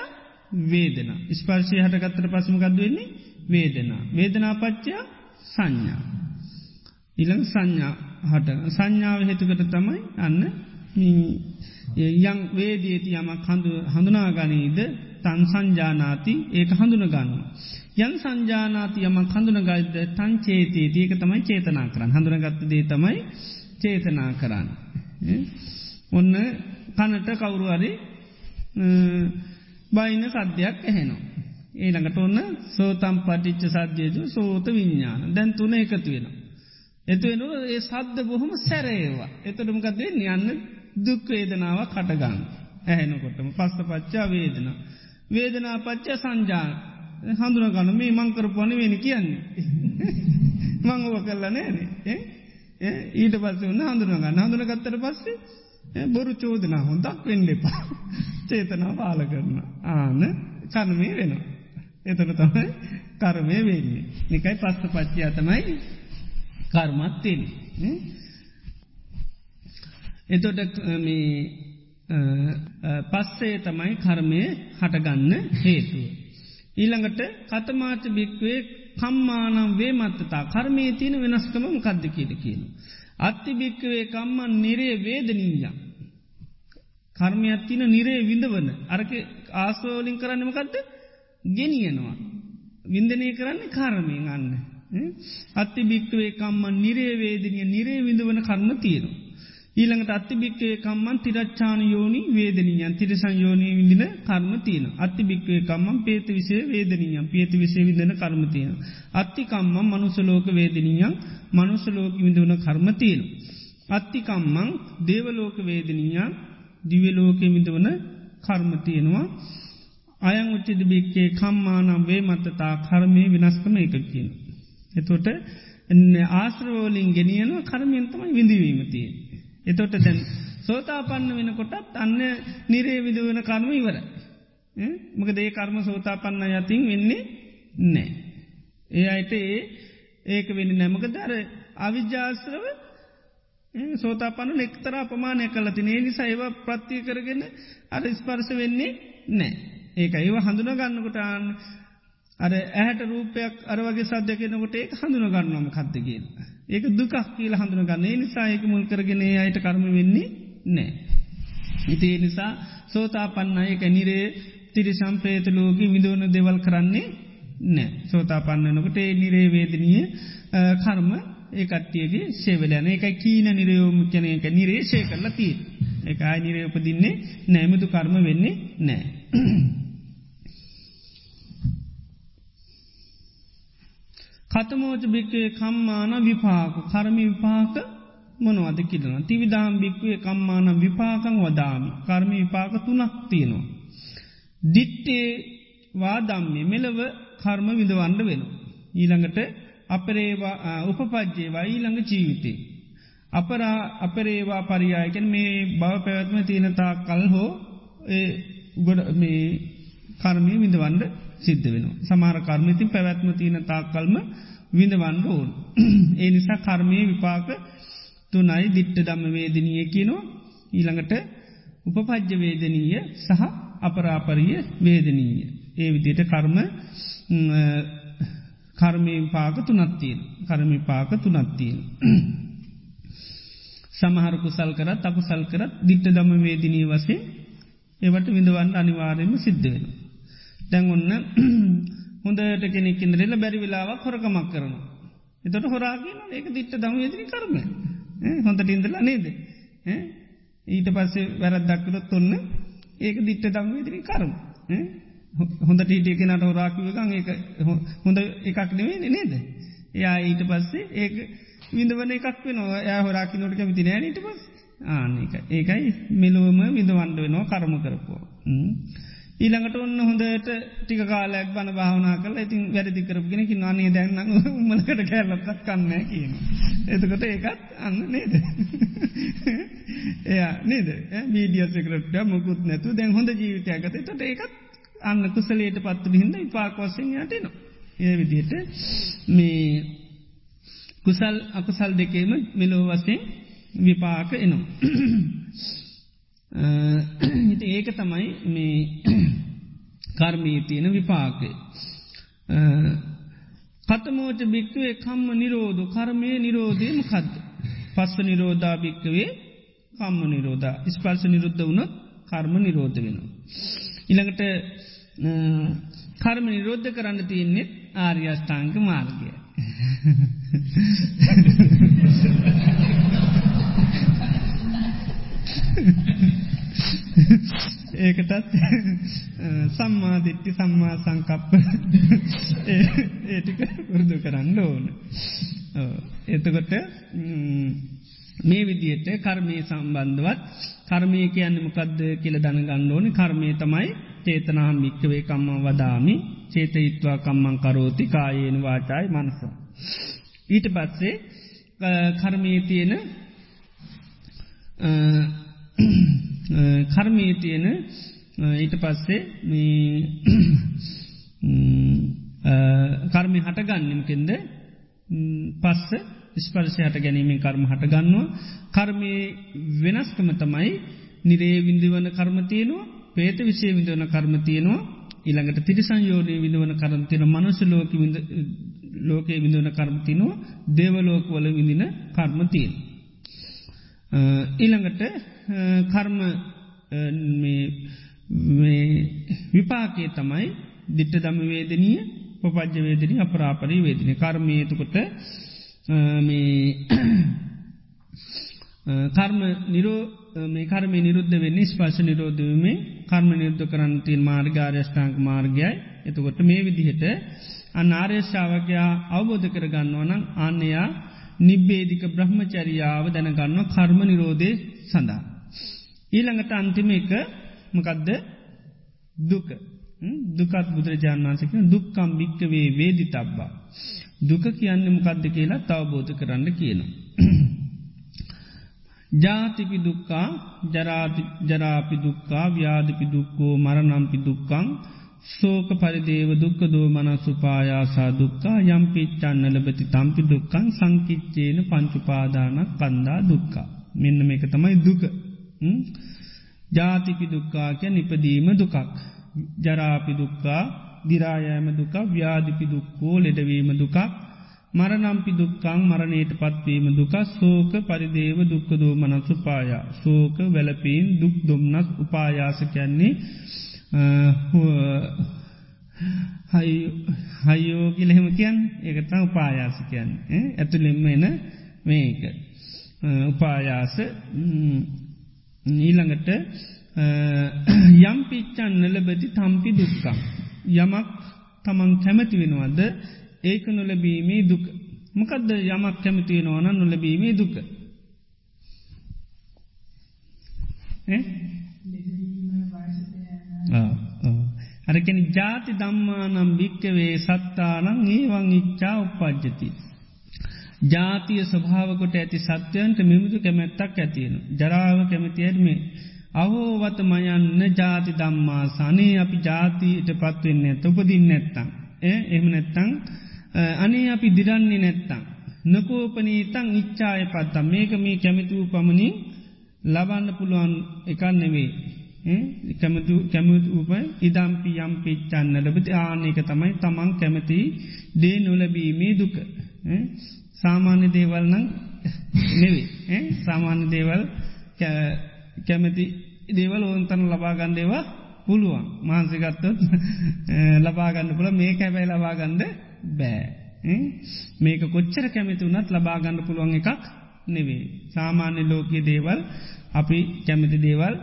වේදන ස්පර්ශය හටගත්තර පසමකක්ද වෙන්නේ වේදනා. වේදනාපච්චය සංඥා. ඉළඟ සංඥා හට සංඥාව හේතුකට තමයි අන්න යං වේදේති යමක් හඳුනාගනීද තන් සංජානාති ඒක හඳුන ගන්න. යන් සංජානාති යම හඳුන ගයිද තන් චේතේ ඒක තමයි චේතනා කරන්න හඳුනගත්ත දේ තමයි චේතනා කරන්න. ඔන්න කනට කවුරුවරි බයින සද්‍යයක් ඇහෙනවා. ඒළඟට ඔන්න සෝතම් පටිච්ච සද්‍යයජු සෝත විඤ්ඥාන දැන් තුන එකතු වෙන. එතුවෙන ඒ සද්ද බොහොම සැරේවා. එතටමකක් දෙන්න යන්න දුක්වේදනාව කටගන්න. ඇහෙනකොටම පස්ස පච්චා වේදන. වේදනා පච්චා සංජාන හඳුනගන්න මේ මංකරපන වෙන කියන්නේ. මංගව කල්ලා නෑනේ ඊට පස්ස වන්න හඳුනගන්න හඳුන ගත්තර පස්සේ බොරු චෝදන හොඳක් වෙන්න එපා. චේතනා පාල කරන. ආන කර්මය වෙනවා. එතන තමයි කර්මය වෙන්නේ. නිකයි පස්ස පච්චයා තමයි කර්මත්තිෙන. එතොට මේ පස්සේ තමයි කර්මය හටගන්න හේතුව. ඊළඟට කතමාච භික්වේ කම්මානම් වේ මත්තතා කර්මය තියෙන වෙනස්කම කද්ද කියල කියන. අත්ති භික්කවේ කම්මන් නිරේ වේදනීයම්. කර්මයක් තින නිරේ විඳවන අරක ආස්වෝලින් කරන්නමකක්ද ගෙනියනවා. වින්දනය කරන්න කර්මයෙන් අන්න. අත්ති භික්කවේ කම්මන් නිරේවේදනය නිරේ විඳවන කර්ම තියෙනවා. ඊළඟට අත්තිභික්කේ කම්මන් තිරච්චාන යෝනි වේදනියන් තිරසං යෝනී විදින කර්ම තියෙන. අත්ති භික්වේ කම්මන් පේත විසේ වේදනියන් පියති විසේ විදන කර්ම තියෙන. අත්ති කම්මන් මනුසලෝක වේදනියන් මනුසලෝක විඳවන කර්ම තියෙන. අත්ති කම්මං දේවලෝක වේදනියන් දිවලෝක විඳවන කර්ම තියෙනවා. අයං උච්චිද භික්කේ කම්මානම් වේ මත්තතා කර්මය විනස්කම එක කියන. එතොට ආශ්‍රවෝලින් ගෙනියන කර්මයන්තමයි විඳවීමතිය. එතොට දැන් සෝතාපන්න වෙන කොටත් අන්න නිරේ විදුවන කර්ම ඉවර. මක දේ කර්ම සෝතාපන්න යතින් වෙන්නේ නෑ. ඒ අයට ඒ ඒක වෙන්න නැමක දර අවිජ්‍යාස්ත්‍රව සෝතාපන්න එක්තර අපමානය කල තිනේ නිසා ඒව ප්‍රත්තිය කරගෙන අර ස්පර්ශ වෙන්නේ නෑ. ඒක ඒව හඳුන ගන්නකොටාන් අර ඇහැට රූපයක් අරවගේ සද්‍යකනකොට ඒ හඳුන ගන්නම කත්තකිල්. ඒක දුකක් කියල හඳුන ගන්නේ නිසා ඒක මුල් කරගෙන අයට කරම වෙන්නේ නෑ. ඉතිේ නිසා සෝතා පන්න එක නිරේ තිරි සම්ප්‍රේත ලෝක විදෝන දෙවල් කරන්නේ නෑ සෝතා පන්නනකට ඒ නිරේවේදනය කර්ම ඒකට්ටියගේ සේවලයන එක කීන නිරයෝම කන එක නිරේශය කරලා තිී. එක අයි නිරේ උපදින්නේ නෑමුතු කර්ම වෙන්නේ නෑ. කතමෝච භික්කේ කම්මාන විපාක කර්මි විපාක මොනවද කිරන තිවිදාම් භික්වේ කම්මාන විපාකං වදාමි කර්මි විපාක තුනක් තියෙනවා. දිට්ටේ වාදම්න්නේ මෙලව කර්ම විඳවන්න වෙන. ඊළඟට අපරේවා උපපජ්ජේවා ඊළඟ ජීවිතේ. අපරා අපරේවා පරියායකෙන් මේ බව පැවැත්ම තියෙනතා කල් හෝ ගොඩ මේ කර්මය විඳවන්ඩ සිද්ධ වෙන. සමාර කර්මතින් පැවැත්ම තියෙන තාක්කල්ම විඳවන්න ඕන්. ඒ නිසා කර්මය විපාක තුනයි දිට්ට දම්ම වේදනය කියනවා ඊළඟට උපපජ්‍ය වේදනීය සහ අපරාපරිය වේදනීය. ඒ විදියට කර්ම කර්මයෙන් පාක තුනත්තියෙන් කර්මි පාක තුනත්තියෙන්. සමහර කුසල් කරත් අකුසල් කරත් දිට්ට දම වේදිනී වසේ ඒවට විඳවන්න අනිවාරයම සිද්ධ වෙන. දැන් ඔන්න හොඳට කෙනෙක්කින්දරෙල බැරි වෙලාවක් හොරකමක් කරන. එතට හොරාගෙන ඒක දිට්ට දම වේදිනි කරම හොඳට ඉඳලා නේද. ඊට පස්සේ වැරත් දක්කරොත් ඔන්න ඒක දිට්ට දම් වේදිනි කරම. හොඳට හිටිය කෙනට හොරාකිවකං ඒ හොඳ එකක් නෙවේ නේද. එයා ඊට පස්සේ ඒක විඳවන එකක් වෙනවා ය හොරාකි නොට කැමති නෑ ට පස් ආනක ඒකයි මෙලුවම විඳවන්ඩ වෙනවා කරම කරපෝ. ඊළඟට ඔන්න හොඳට ටික කාලයක් බන භාවනා කල ඉතින් වැරදි කරපගෙන කි නානේ දැන්න මලකට කැල්ලක් කන්න කියන. එතකොට ඒකත් අන්න නේද. එය නේද මීඩිය සකරට මුකුත් නැතු දැන් හොඳ ජීවිතයගත තොට ඒකත් අන්න කුසලයට පත්තු හිද විපාකවසෙන් යටනවා. ඒ විදියට මේ කුසල් අකුසල් දෙකේම මෙලෝ වසෙන් විපාක එනවා. හිට ඒක තමයි මේ කර්මී තියෙන විපාකය. කතමෝච භික්වේ කම්ම නිරෝධ කර්මය නිරෝධයම කද්ද. පස්ස නිරෝධා භික්කවේ කම්ම නිරෝධ ස්පර්ශ නිරුද්ධ වුණොත් කර්ම නිරෝධ වෙනවා. ඉළඟට කර්ම නිරෝධ කරන්න තියන්නේ ආර්යෂ්ඨාංක මාර්ගය. ඒකටත් සම්මාධිට්ටි සම්මා සංකප්ප. ඒටික උරුදු කරන්න ඕන. එතකොට මේ විදියට කර්මය සම්බන්ධවත් කර්මය කියන්න මොකක්ද කියල දනගන්න ඕන. කර්මය තමයි චේතනාහම් භික්කවේ කම්ම වදාමි. චේතයිත්වා කම්මං කරෝති. කායේන වාචායි මනස. ඊට පත්සේ කර්මී තියෙන කර්මී තියෙන ඊට පස්සේ කර්මි හටගන්නමකෙන්ද පස්ස ස්පර්ශය හට ගැනීමෙන් කර්ම හටගන්නවා කර්මය වෙනස්කම තමයි නිරේ විින්දිවන කර්මතියනවා පේත විශේ විඳවන කර්ම තියෙනවා ඉළඟට තිරිසංයෝනය විඳවන කරතින මනස ලෝක ලෝකයේ විඳවන කර්මතිනවා දේවලෝකවල විඳින කර්මතියෙන්. ඊළඟට කර්ම විපාකේ තමයි දිට්ට දම වේදනීය පපජ්‍ය වේදනී අපරාපරී වේදනය කර්මයතුකොට කර්ම නිරෝ මේ කර්ම නිරුද්ධ වෙන්නේ ස්පර්ශ නිරෝධවීමේ කර්ම නිරුද්ධ කරන්තින් මාර්ගාර්යෂ්ඨාංක මාර්ගයයි. එතකොට මේ විදිහට අනාර්යශාවකයා අවබෝධ කරගන්නවනං අන්නයා නිබ්බේදික බ්‍රහ්මචරියාව දැනගන්න කර්ම නිරෝධය සඳහා. ඊළඟට අන්තිම එක මකදද දුක දුකත් බුදුරජාණන් වන්සක දුක්කම් භික්කවේ වේදි තබ්බා. දුක කියන්න මොකක්ද කියලා තවබෝධ කරන්න කියනවා. ජාතිපි දුක්කා ජරාපි දුක්කා ව්‍යාධපි දුක්කෝ මරනම්පි දුක්කං සෝක පරිදේව දුක්ක දෝ මනසුපායාසා දුක්කා යම් පිච්චන්න ලබති තම්පි දුක්කන් සංකිච්චේන පංචුපාදානක් කන්දා දුක්කා. මෙන්න මේක තමයි දුක. ජාතිපි දුක්කාකය නිපදීම දුකක්. ජරාපි දුක්කා දිරායෑම දුක ව්‍යාධිපි දුක්කෝ ලෙඩවීම දුකක් මරනම්පි දුක්කං මරණයට පත්වීම දුක සෝක පරිදේව දුක්කදෝ මනස් උපායා සෝක වැලපීන් දුක් දුම්නස් උපායාස කැන්නේ හයෝ කියලහෙම කියන් ඒකතා උපායාස කියන්න. ඇතුළෙම එන මේක. උපායාස. ඊළඟට යම් පිච්චන් නලබති තම්පි දුක්කම් යමක් තමන් කැමති වෙනවද? ඒක නොලබීමේ දුක. මකදද යමක් කැමති වෙනවන නොලබීමේ දුක? අරකෙන ජාති දම්මානම් භික්කවේ සත්තානං ඒවන් ඉච්චා උපද්ජති. ජාතිය ස්වභාවකොට ඇති සත්‍යයන්ට මෙමුදු කැමැත්තක් ඇතියෙන. ජරාව කැමතියත්මේ. අහෝවත මයන්න ජාති දම්මා සනේ අපි ජාතියට පත්වෙන්න ඇත උපදින්න නැත්තං. එහම නැත්තං අනේ අපි දිරන්නේ නැත්තං. නකෝපනීතං ඉච්චාය පත්තම් මේක මේ කැමිතුූ පමණින් ලබන්න පුළුවන් එකන්නෙවේ. කැමතු කැමතුූප ඉදම්පි යම් පිච්චන්න ලබති. ආනක තමයි තමන් කැමති දේ නොලබීමේ දුක. සාමාන්‍ය දේවල්නං නෙවේ සාමාන්‍ය දේවල් කැමැති දේවල් ඕන්තන ලබාගන්ඩේවා පුළුවන්. මාන්සිකත්තොත් ලබාගන්න පුළ මේ කැබැයි ලබාගන්ඩ බෑ. මේක කොච්චර කැමති වනත් ලබාගන්න පුළුවන් එකක් නෙවේ සාමාන්‍ය ලෝකයේ දේවල් අපි කැමති දේවල්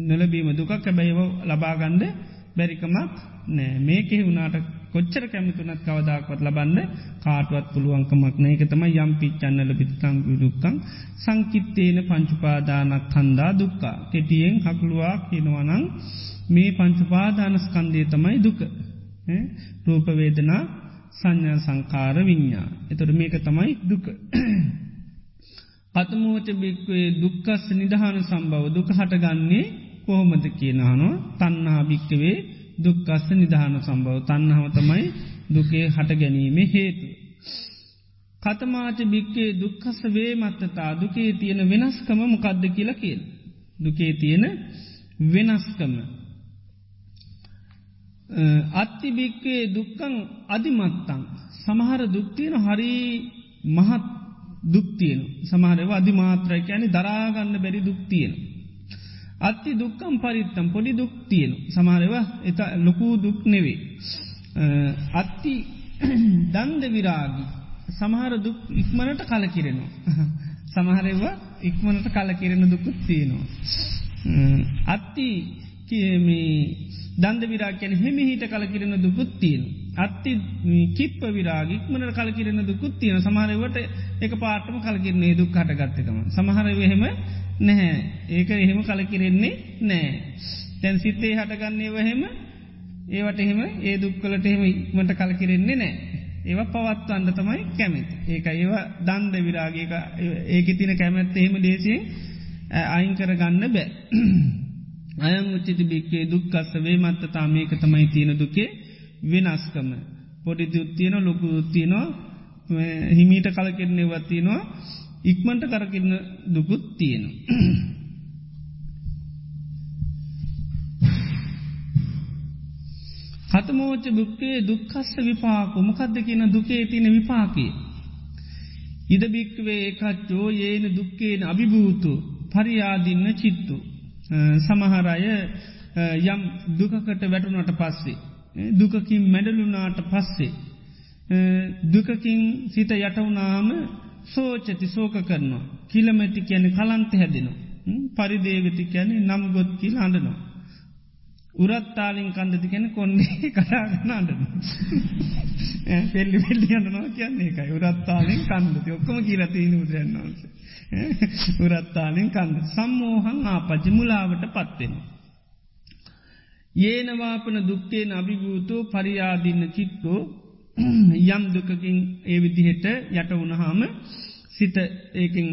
නොලබීම දුකක් කැබැයිව ලබාගන්ඩ බැරිකමක් නෑ. මේකෙ වුණට කොච්චර කැමිතුනත් කවදාකොත් ලබන්න කාටුවත් පුළුවන්කමක් නෑ. එක තම යම් පිච්චන්නල පිත්තං දුක්කං සංකිත්තේන පංචුපාදානක් කන්දා දුක්කා කෙටියෙන් හකුළුවා කියනවනං මේ පංචුපාදානස්කන්දය තමයි දුක. රූපවේදනා සංඥා සංකාර විඤ්ඥා එතොට මේක තමයි දුක. අතමුවච බික්වේ දුක්කස් නිදහන සම්බව දුක හටගන්නේ කොහොමද කියනහනෝ තන්නා භික්කවේ දුක්කස්ස නිධාන සම්බව තන්නහම තමයි දුකේ හට ගැනීමේ හේතු. කතමාච භික්කේ දුක්කස වේ මත්තතා දුකේ තියෙන වෙනස්කම මොකද්ද කියලා කියල්. දුකේ තියෙන වෙනස්කම. අත්ති භික්කේ දුක්කං අධිමත්තං සමහර දුක්තියන හරි මහත් දුක්තියන සමහරව අධිමාත්‍රය ෑනි දරාගන්න බැරි දුක්තියෙන. අත්ති දුක්කම් පරිත්තම් පොඩි දුක් තියෙන සමාරව එත ලොකූ දුක් නෙවේ. අත්ති දන්ද විරාගි සමහර දුක් ඉක්මනට කලකිරෙනවා. සමහරව ඉක්මනට කලකිරෙන දුකුත් තියෙනවා. අත්ති දන්ද විරා කියන හෙමිහිට කලකිරෙන දුකුත් තියෙන. අත්ති කිප්ප විරාග ඉක්මනට කලකිරෙන දුකුත් තියෙන සමහරවට එක පාටම කලකිරන්නේ දුක් හටගත්තකම. සමහරවහෙම නැහැ ඒක එහෙම කලකිරෙන්නේ නෑ. තැන් සිත්තේ හටගන්නේ වහෙම ඒවට එහෙම ඒ දුක්කලට එහෙම ඉක්මට කලකිරෙන්නේ නෑ. ඒව පවත්ව අන්න තමයි කැමති. ඒක ඒවා දන්ද විරාගේක ඒක තින කැමැත්ත එහෙම දේශයෙන් අයින් කර ගන්න බෑ. අයං උච්චිති බික්කේ දුක්කස්ස වේ මත්තතා මේක තමයි තියෙන දුකේ වෙනස්කම. පොඩි දුත්තියන ලොකු දුත්තියනවා හිමීට කලකිරන්නේ වත්තියනවා ඉක්මට කරකින්න දුකුත් තියෙන. හතමෝච බුක්කේ දුක්කස්ස විපාක මොකක්ද කියන දුකේ තින විපාකේ. ඉද භික්වේ එකච්චෝ ඒන දුක්කේන අභිභූතු පරියාදින්න චිත්තු. සමහරය යම් දුකකට වැටුනට පස්සේ. දුකකින් මැඩලුනාට පස්සේ. දුකකින් සිත යටවුනාම සෝචති සෝක කරනවා. කිලමැති කියන කලන්ත හැදෙනවා. පරිදේවති කියැනෙ නම් ගොත් කියල අඩනවා. උරත්තාලින් කන්දති කැන කොන්නේ කටාගන්න අඩන. පෙල්ලි පෙල්ලි අන්නනවා කියන්නේ එකයි උරත්තාලින් කන්දති ඔක්කම කියලතිීන උදරන්නවස. උරත්තාලින් කන්ද සම්මෝහන් ආපච්චි මුලාවට පත්වෙන. ඒනවාපන දුක්කේ අභිභූතෝ පරියාදින්න චිත්තෝ යම් දුකකින් ඒ විදිහෙට යට වුණහාම සිත ඒකින්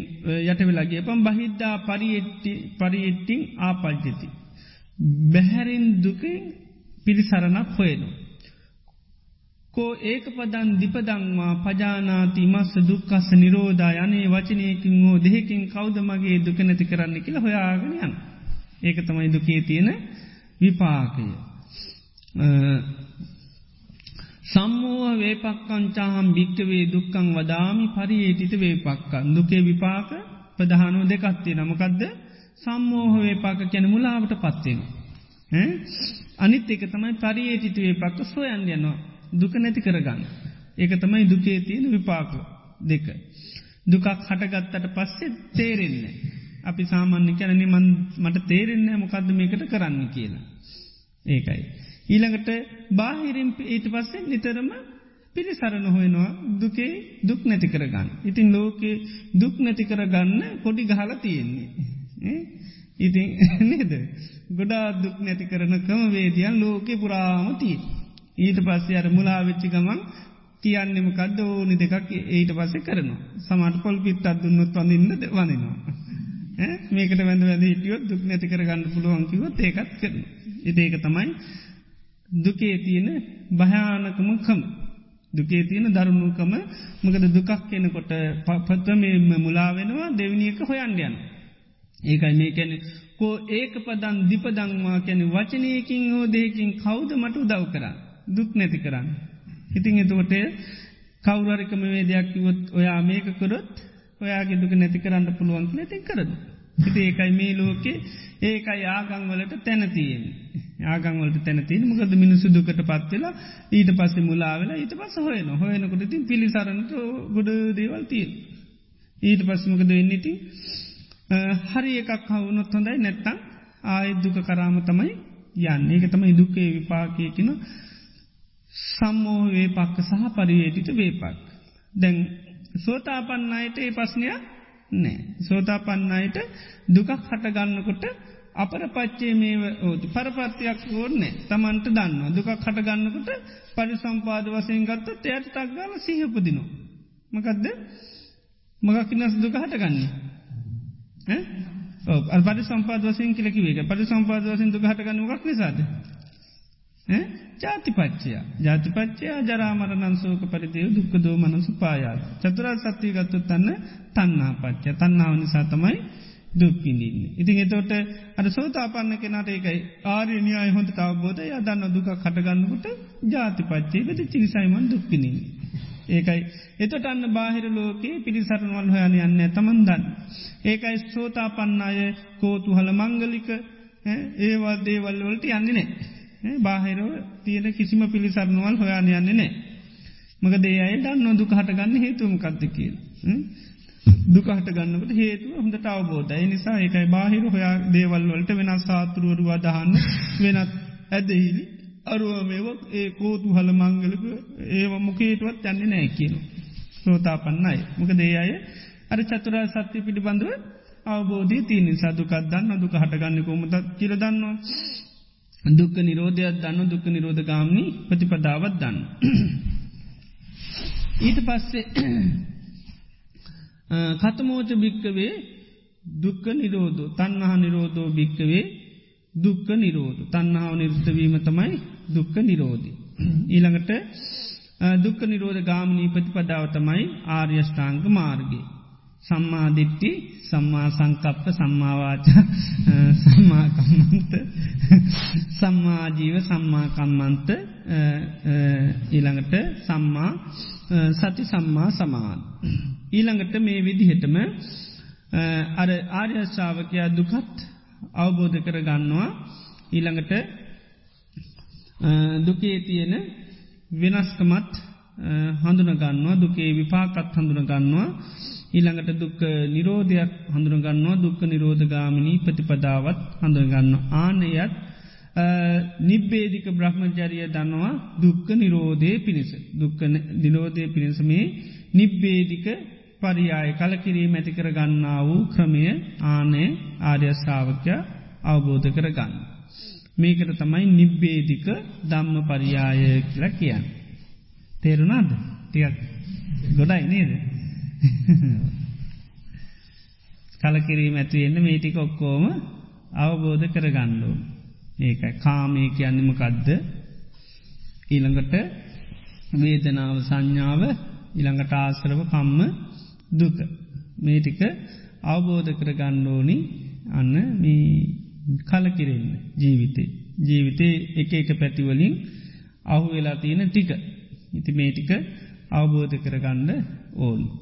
යටවෙලාගේ පම් බහිද්දා පරිෙට්ටි පරිෙට්ටිං ආපල්ජති. බැහැරින් දුකින් පිළිසරණක් හොයනු. කෝ ඒක පදන් දිපදංවා පජානාති මස්ස දුක්කස්ස නිරෝධා යනේ වචනයකින් හෝ දෙහෙකින් කෞද මගේ දුක නැති කරන්න කියලා හොයාගෙන යන. ඒක තමයි දුකේ තියෙන විපාකය. සම්මෝහ වේපක්කංචාහම් භික්කවේ දුක්කං වදාමි පරියේටිත වේපක්කන් දුකේ විපාක ප්‍රධානෝ දෙකත්තිය නමකදද සම්මෝහ වේපාක කැන මුලාවට පත්වෙන. අනිත් එක තමයි පරියේටිත වේපක්ක සොයන් යනවා දුක නැති කරගන්න. ඒක තමයි දුකේ තියෙන විපාක දෙක. දුකක් හටගත්තට පස්සේ තේරෙන්නේ. අපි සාමාන්‍ය කැනනි මට තේරෙන්නේ මොකක්ද මේකට කරන්න කියලා. ඒකයි. ඊළඟට බාහිරින් ඊට පස්සේ නිතරම පිරිසරණ හොයනවා දුකේ දුක් නැති කරගන්න. ඉතින් ලෝකේ දුක් නැති කරගන්න පොඩි ගහල තියෙන්නේ. ඉතින් නේද. ගොඩා දුක් නැති කරන කම වේදියන් ලෝකෙ පුරාමතිී. ඊට පස්සේ අර මුලාවෙච්චි ගමන් කියන්නෙම කඩ ඕනි දෙකක් ඊට පස්සේ කරනවා. සමට පොල් පිත් අදුන්නොත් වඳන්නද වනිනවා. මේකට වැඳ වැඳ හිටියොත් දුක් නැති කරගන්න පුළුවන්කිවත් ඒකත් කරන. ඉති ඒක තමයි දුකේ තියෙන භයානකමකම. දුකේ තියෙන දරුණුකම මකද දුකක් කෙනකොට පත්තමම මුලාවෙනවා දෙවිනික හොයන්ඩයන. ඒකයි මේ කැනෙ කෝ ඒක පදන් දිපදංවා කැන වචනයකින් හෝ දෙකින් කෞද මට උදව් කරා. දුක් නැති කරන්න. ඉතිං එතකොට කවුරරිකම වේදයක් කිවොත් ඔයා මේක කරොත් ඔයාගේ දුක නැති කරන්න පුළුවන් නැති කරන. හිති ඒකයි මේ ලෝකේ ඒකයි ආගංවලට තැනතියෙන්. ආගංවලට තැනතින් මොකද මිනිසු දුකට පත්වෙලා ඊට පස්සේ මුලාවෙලා ඊට පස හොයන හොයනකොට තින් පිළිසරන්නට ගොඩ දේවල්තිය. ඊට පස්සමකද වෙන්නේති හරි එකක් හවුනොත් හොඳයි නැත්තං ආය දුක කරාම තමයි යන්න ඒක තමයි දුකේ විපාකයකින සම්මෝහ වේපක්ක සහ පරිවේටිත වේපක්. දැන් සෝතාපන්නයට ඒ පස්්නයක් නෑ. සෝතාපන්නයට දුකක් හටගන්නකොට අපර පච්චේ මේ ඕතු පරපත්තියක් ඕන්නේ තමන්ට දන්න දුකක් හටගන්නකොට පරි සම්පාද වසයෙන් ගත්තත් එයට තක්ගාල සහපදිනවා. මකදද මගක්කිනස් දුක හටගන්නේ. පරි සම්පාද වසයෙන් කිලකිවේ පරි සම්පාද වසින් දුක හටගන්න ගක් නිසාද. ජාතිපච්චය ජාතිපච්චයා ජරාමරණන් සෝක පරිදය දුක්ක දෝ මනසු පායාද. චතුරා සත්‍යය ගත්තුත් තන්න තන්නා පච්චය තන්නාව නිසා තමයි දුක්කිින්දන්න. ඉතින් එතෝට අද සෝතාපන්න කෙනට ඒකයි ආරණයාය හොඳ අවබෝධ ය දන්න දුක කටගන්නකුට ජාතිපච්චේ වෙති චිනිසයිමන් දුක්කිනින්. ඒකයි එතට අන්න බාහිර ලෝකයේ පිරිසරණවල් හොයන යන්න තමන්දන්න. ඒකයි සෝතාපන්න අය කෝතු හල මංගලික ඒවා දේවල් වලට යන්නේ නෑ. බාහිරෝ තියෙන කිසිම පිළිසරණුවල් හොයාන යන්නේ නෑ. මක දේ අය දන්න දුක හටගන්න හේතුවම කත්ත කියල. දුකහට ගන්නකට හේතුව හොඳට අවබෝධ නිසා ඒකයි බාහිර හොයා දේවල්වලට වෙනස් සාතුරුවරු අදහන්න වෙනත් ඇදහිලි අරුව මේවක් ඒ කෝතු හල මංගලක ඒව මොකේටුවත් යන්නේ නෑ කියන. සෝතා පන්නයි. මොක දේ අය අර චතුරා සත්‍ය පිළිබඳව අවබෝධී තියනි සදුකත් දන්න දුක හටගන්න කොමතත් කියලදන්නවා. දුක්ක නිරෝධයක් දන්න දුක්ක නිරෝධ ගාමනි ප්‍රතිපදාවත් දන්න. ඊට පස්සේ කතමෝච භික්කවේ දුක්ක නිරෝධ තන්නහා නිරෝධෝ භික්කවේ දුක්ක නිරෝධ තන්නාව නිර්තවීම තමයි දුක්ක නිරෝධී. ඊළඟට දුක්ක නිරෝධ ගාමනී ප්‍රතිපදාව තමයි ආර්යෂ්ඨාංග මාර්ගගේ. සම්මාධිට්ටි සම්මා සංකප්ප සම්මාවාච සම්මාකම්මන්ත සම්මාජීව සම්මාකම්මන්ත ඊළඟට සම්මා සති සම්මා සමාන්. ඊළඟට මේ විදිහටම අර ආර්යශාවකයා දුකත් අවබෝධ කර ගන්නවා ඊළඟට දුකේ තියෙන වෙනස්කමත් හඳුනගන්නවා දුකේ විපාකත් හඳුනගන්නවා ඊළඟට දුක්ක නිරෝධයක් හඳුරගන්නවා දුක්ක නිරෝධගාමිනී ප්‍රතිපදාවත් හඳුරගන්න ආනයත් නිබ්බේදික බ්‍රහ්මචරිය දන්නවා දුක්ක නිරෝධය පිණිස දුක්ක නිරෝධය පිණිස මේ නිබ්බේදික පරියාය කලකිරීම ඇති කර ගන්නා වූ ක්‍රමය ආනය ආර්යශාවකය අවබෝධ කර ගන්න. මේකට තමයි නිබ්බේදික ධම්ම පරියාය කියලා කියන්න. තේරුණාද තියක් ගොඩයි නේද. කලකිරීම ඇතිවෙන්න මේටික ඔක්කෝම අවබෝධ කරගන්නඩෝ. ඒකයි කාමය කියන්නම කද්ද ඊළඟට වේදනාව සංඥාව ඉළඟට ආසරව කම්ම දුක මේටික අවබෝධ කර ගණ්ඩෝනි අන්න මේ කලකිරෙන්න ජීවිතේ ජීවිතේ එක එක පැතිවලින් අහු වෙලා තියෙන ටික ඉති මේටික අවබෝධ කරගන්න ඕන්.